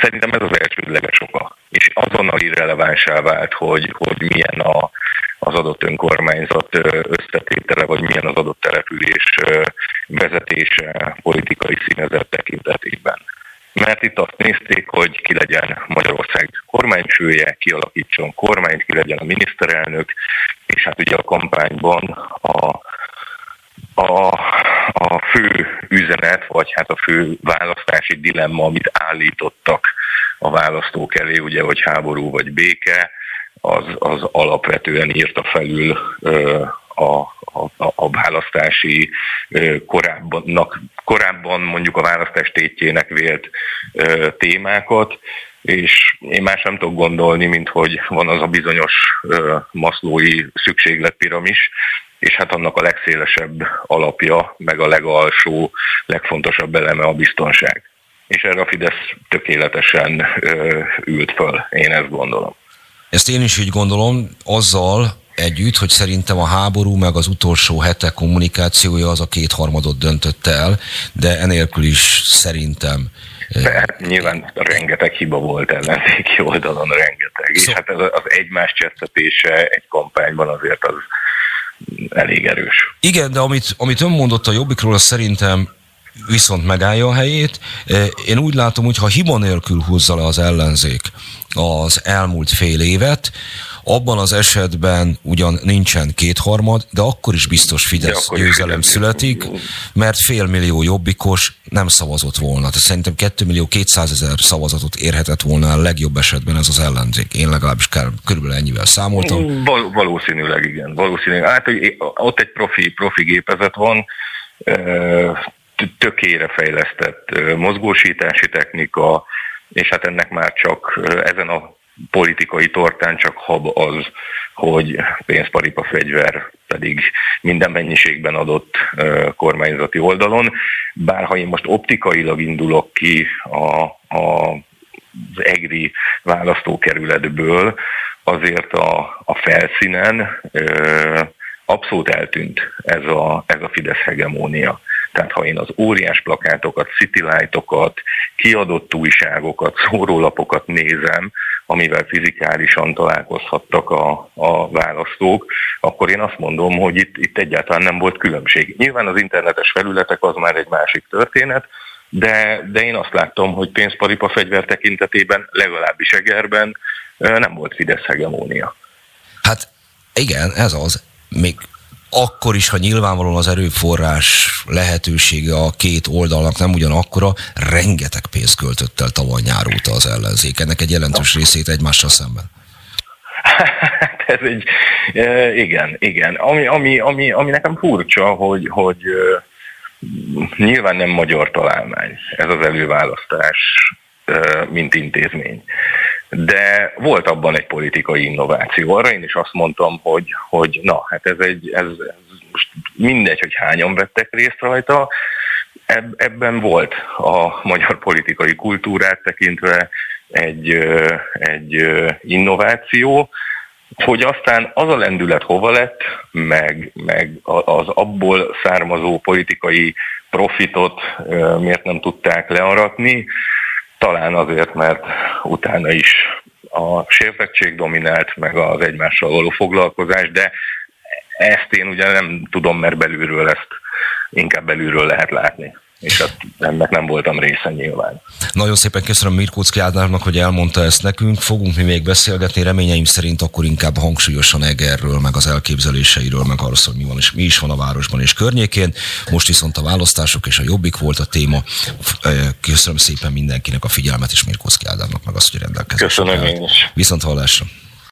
szerintem ez az elsődleges oka. És azonnal irrelevánsá vált, hogy, hogy milyen a, az adott önkormányzat összetétele, vagy milyen az adott település vezetése politikai színezet tekintetében. Mert itt azt nézték, hogy ki legyen Magyarország kormányfője, kialakítson kormányt, ki legyen a miniszterelnök, és hát ugye a kampányban a a, a fő üzenet, vagy hát a fő választási dilemma, amit állítottak a választók elé, ugye, hogy háború vagy béke, az, az alapvetően írta felül ö, a, a, a választási korábban, korábban mondjuk a választás tétjének vélt témákat, és én más nem tudok gondolni, mint hogy van az a bizonyos maszlói szükségletpiramis, és hát annak a legszélesebb alapja, meg a legalsó, legfontosabb eleme a biztonság. És erre a Fidesz tökéletesen ült föl, én ezt gondolom. Ezt én is így gondolom, azzal együtt, hogy szerintem a háború meg az utolsó hetek kommunikációja az a kétharmadot döntött el, de enélkül is szerintem de hát nyilván rengeteg hiba volt ellenzéki oldalon, rengeteg. És hát az, az egymás csesztetése egy kampányban azért az elég erős. Igen, de amit, amit ön mondott a Jobbikról, az szerintem viszont megállja a helyét. E, én úgy látom, hogy ha hiba nélkül húzza le az ellenzék az elmúlt fél évet, abban az esetben ugyan nincsen kétharmad, de akkor is biztos Fidesz győzelem születik, mert félmillió jobbikos nem szavazott volna. Tehát szerintem 2 millió 200 ezer szavazatot érhetett volna a legjobb esetben ez az ellenzék. Én legalábbis körülbelül ennyivel számoltam. Val- valószínűleg igen. Valószínűleg. Hát, hogy ott egy profi, profi gépezet van, tökére fejlesztett mozgósítási technika, és hát ennek már csak ezen a politikai tortán csak hab az, hogy pénzparipa fegyver pedig minden mennyiségben adott kormányzati oldalon. Bár ha én most optikailag indulok ki a, a az EGRI választókerületből, azért a, a felszínen ö, abszolút eltűnt ez a, ez a Fidesz hegemónia. Tehát ha én az óriás plakátokat, citylightokat, kiadott újságokat, szórólapokat nézem, amivel fizikálisan találkozhattak a, a választók, akkor én azt mondom, hogy itt, itt egyáltalán nem volt különbség. Nyilván az internetes felületek az már egy másik történet, de, de én azt láttam, hogy pénzparipa fegyver tekintetében, legalábbis Egerben nem volt Fidesz hegemónia. Hát igen, ez az. Még akkor is, ha nyilvánvalóan az erőforrás lehetősége a két oldalnak nem ugyanakkora, rengeteg pénzt költött el tavaly nyár óta az ellenzék. Ennek egy jelentős részét egymással szemben. Hát ez egy, igen, igen. Ami, ami, ami, ami nekem furcsa, hogy, hogy nyilván nem magyar találmány ez az előválasztás, mint intézmény de volt abban egy politikai innováció. Arra én is azt mondtam, hogy, hogy na, hát ez egy, ez, ez most mindegy, hogy hányan vettek részt rajta, ebben volt a magyar politikai kultúrát tekintve egy, egy innováció, hogy aztán az a lendület hova lett, meg, meg az abból származó politikai profitot miért nem tudták learatni, talán azért, mert utána is a sértettség dominált, meg az egymással való foglalkozás, de ezt én ugye nem tudom, mert belülről ezt inkább belülről lehet látni és hát ennek nem voltam része nyilván. Nagyon szépen köszönöm Mirkóczki Ádárnak, hogy elmondta ezt nekünk. Fogunk mi még beszélgetni, reményeim szerint akkor inkább hangsúlyosan Egerről, meg az elképzeléseiről, meg arról, hogy mi, van, és mi is van a városban és környékén. Most viszont a választások és a jobbik volt a téma. Köszönöm szépen mindenkinek a figyelmet, és Mirkóczki Ádárnak meg azt, hogy rendelkezésre. Köszönöm én is. Viszont hallásra.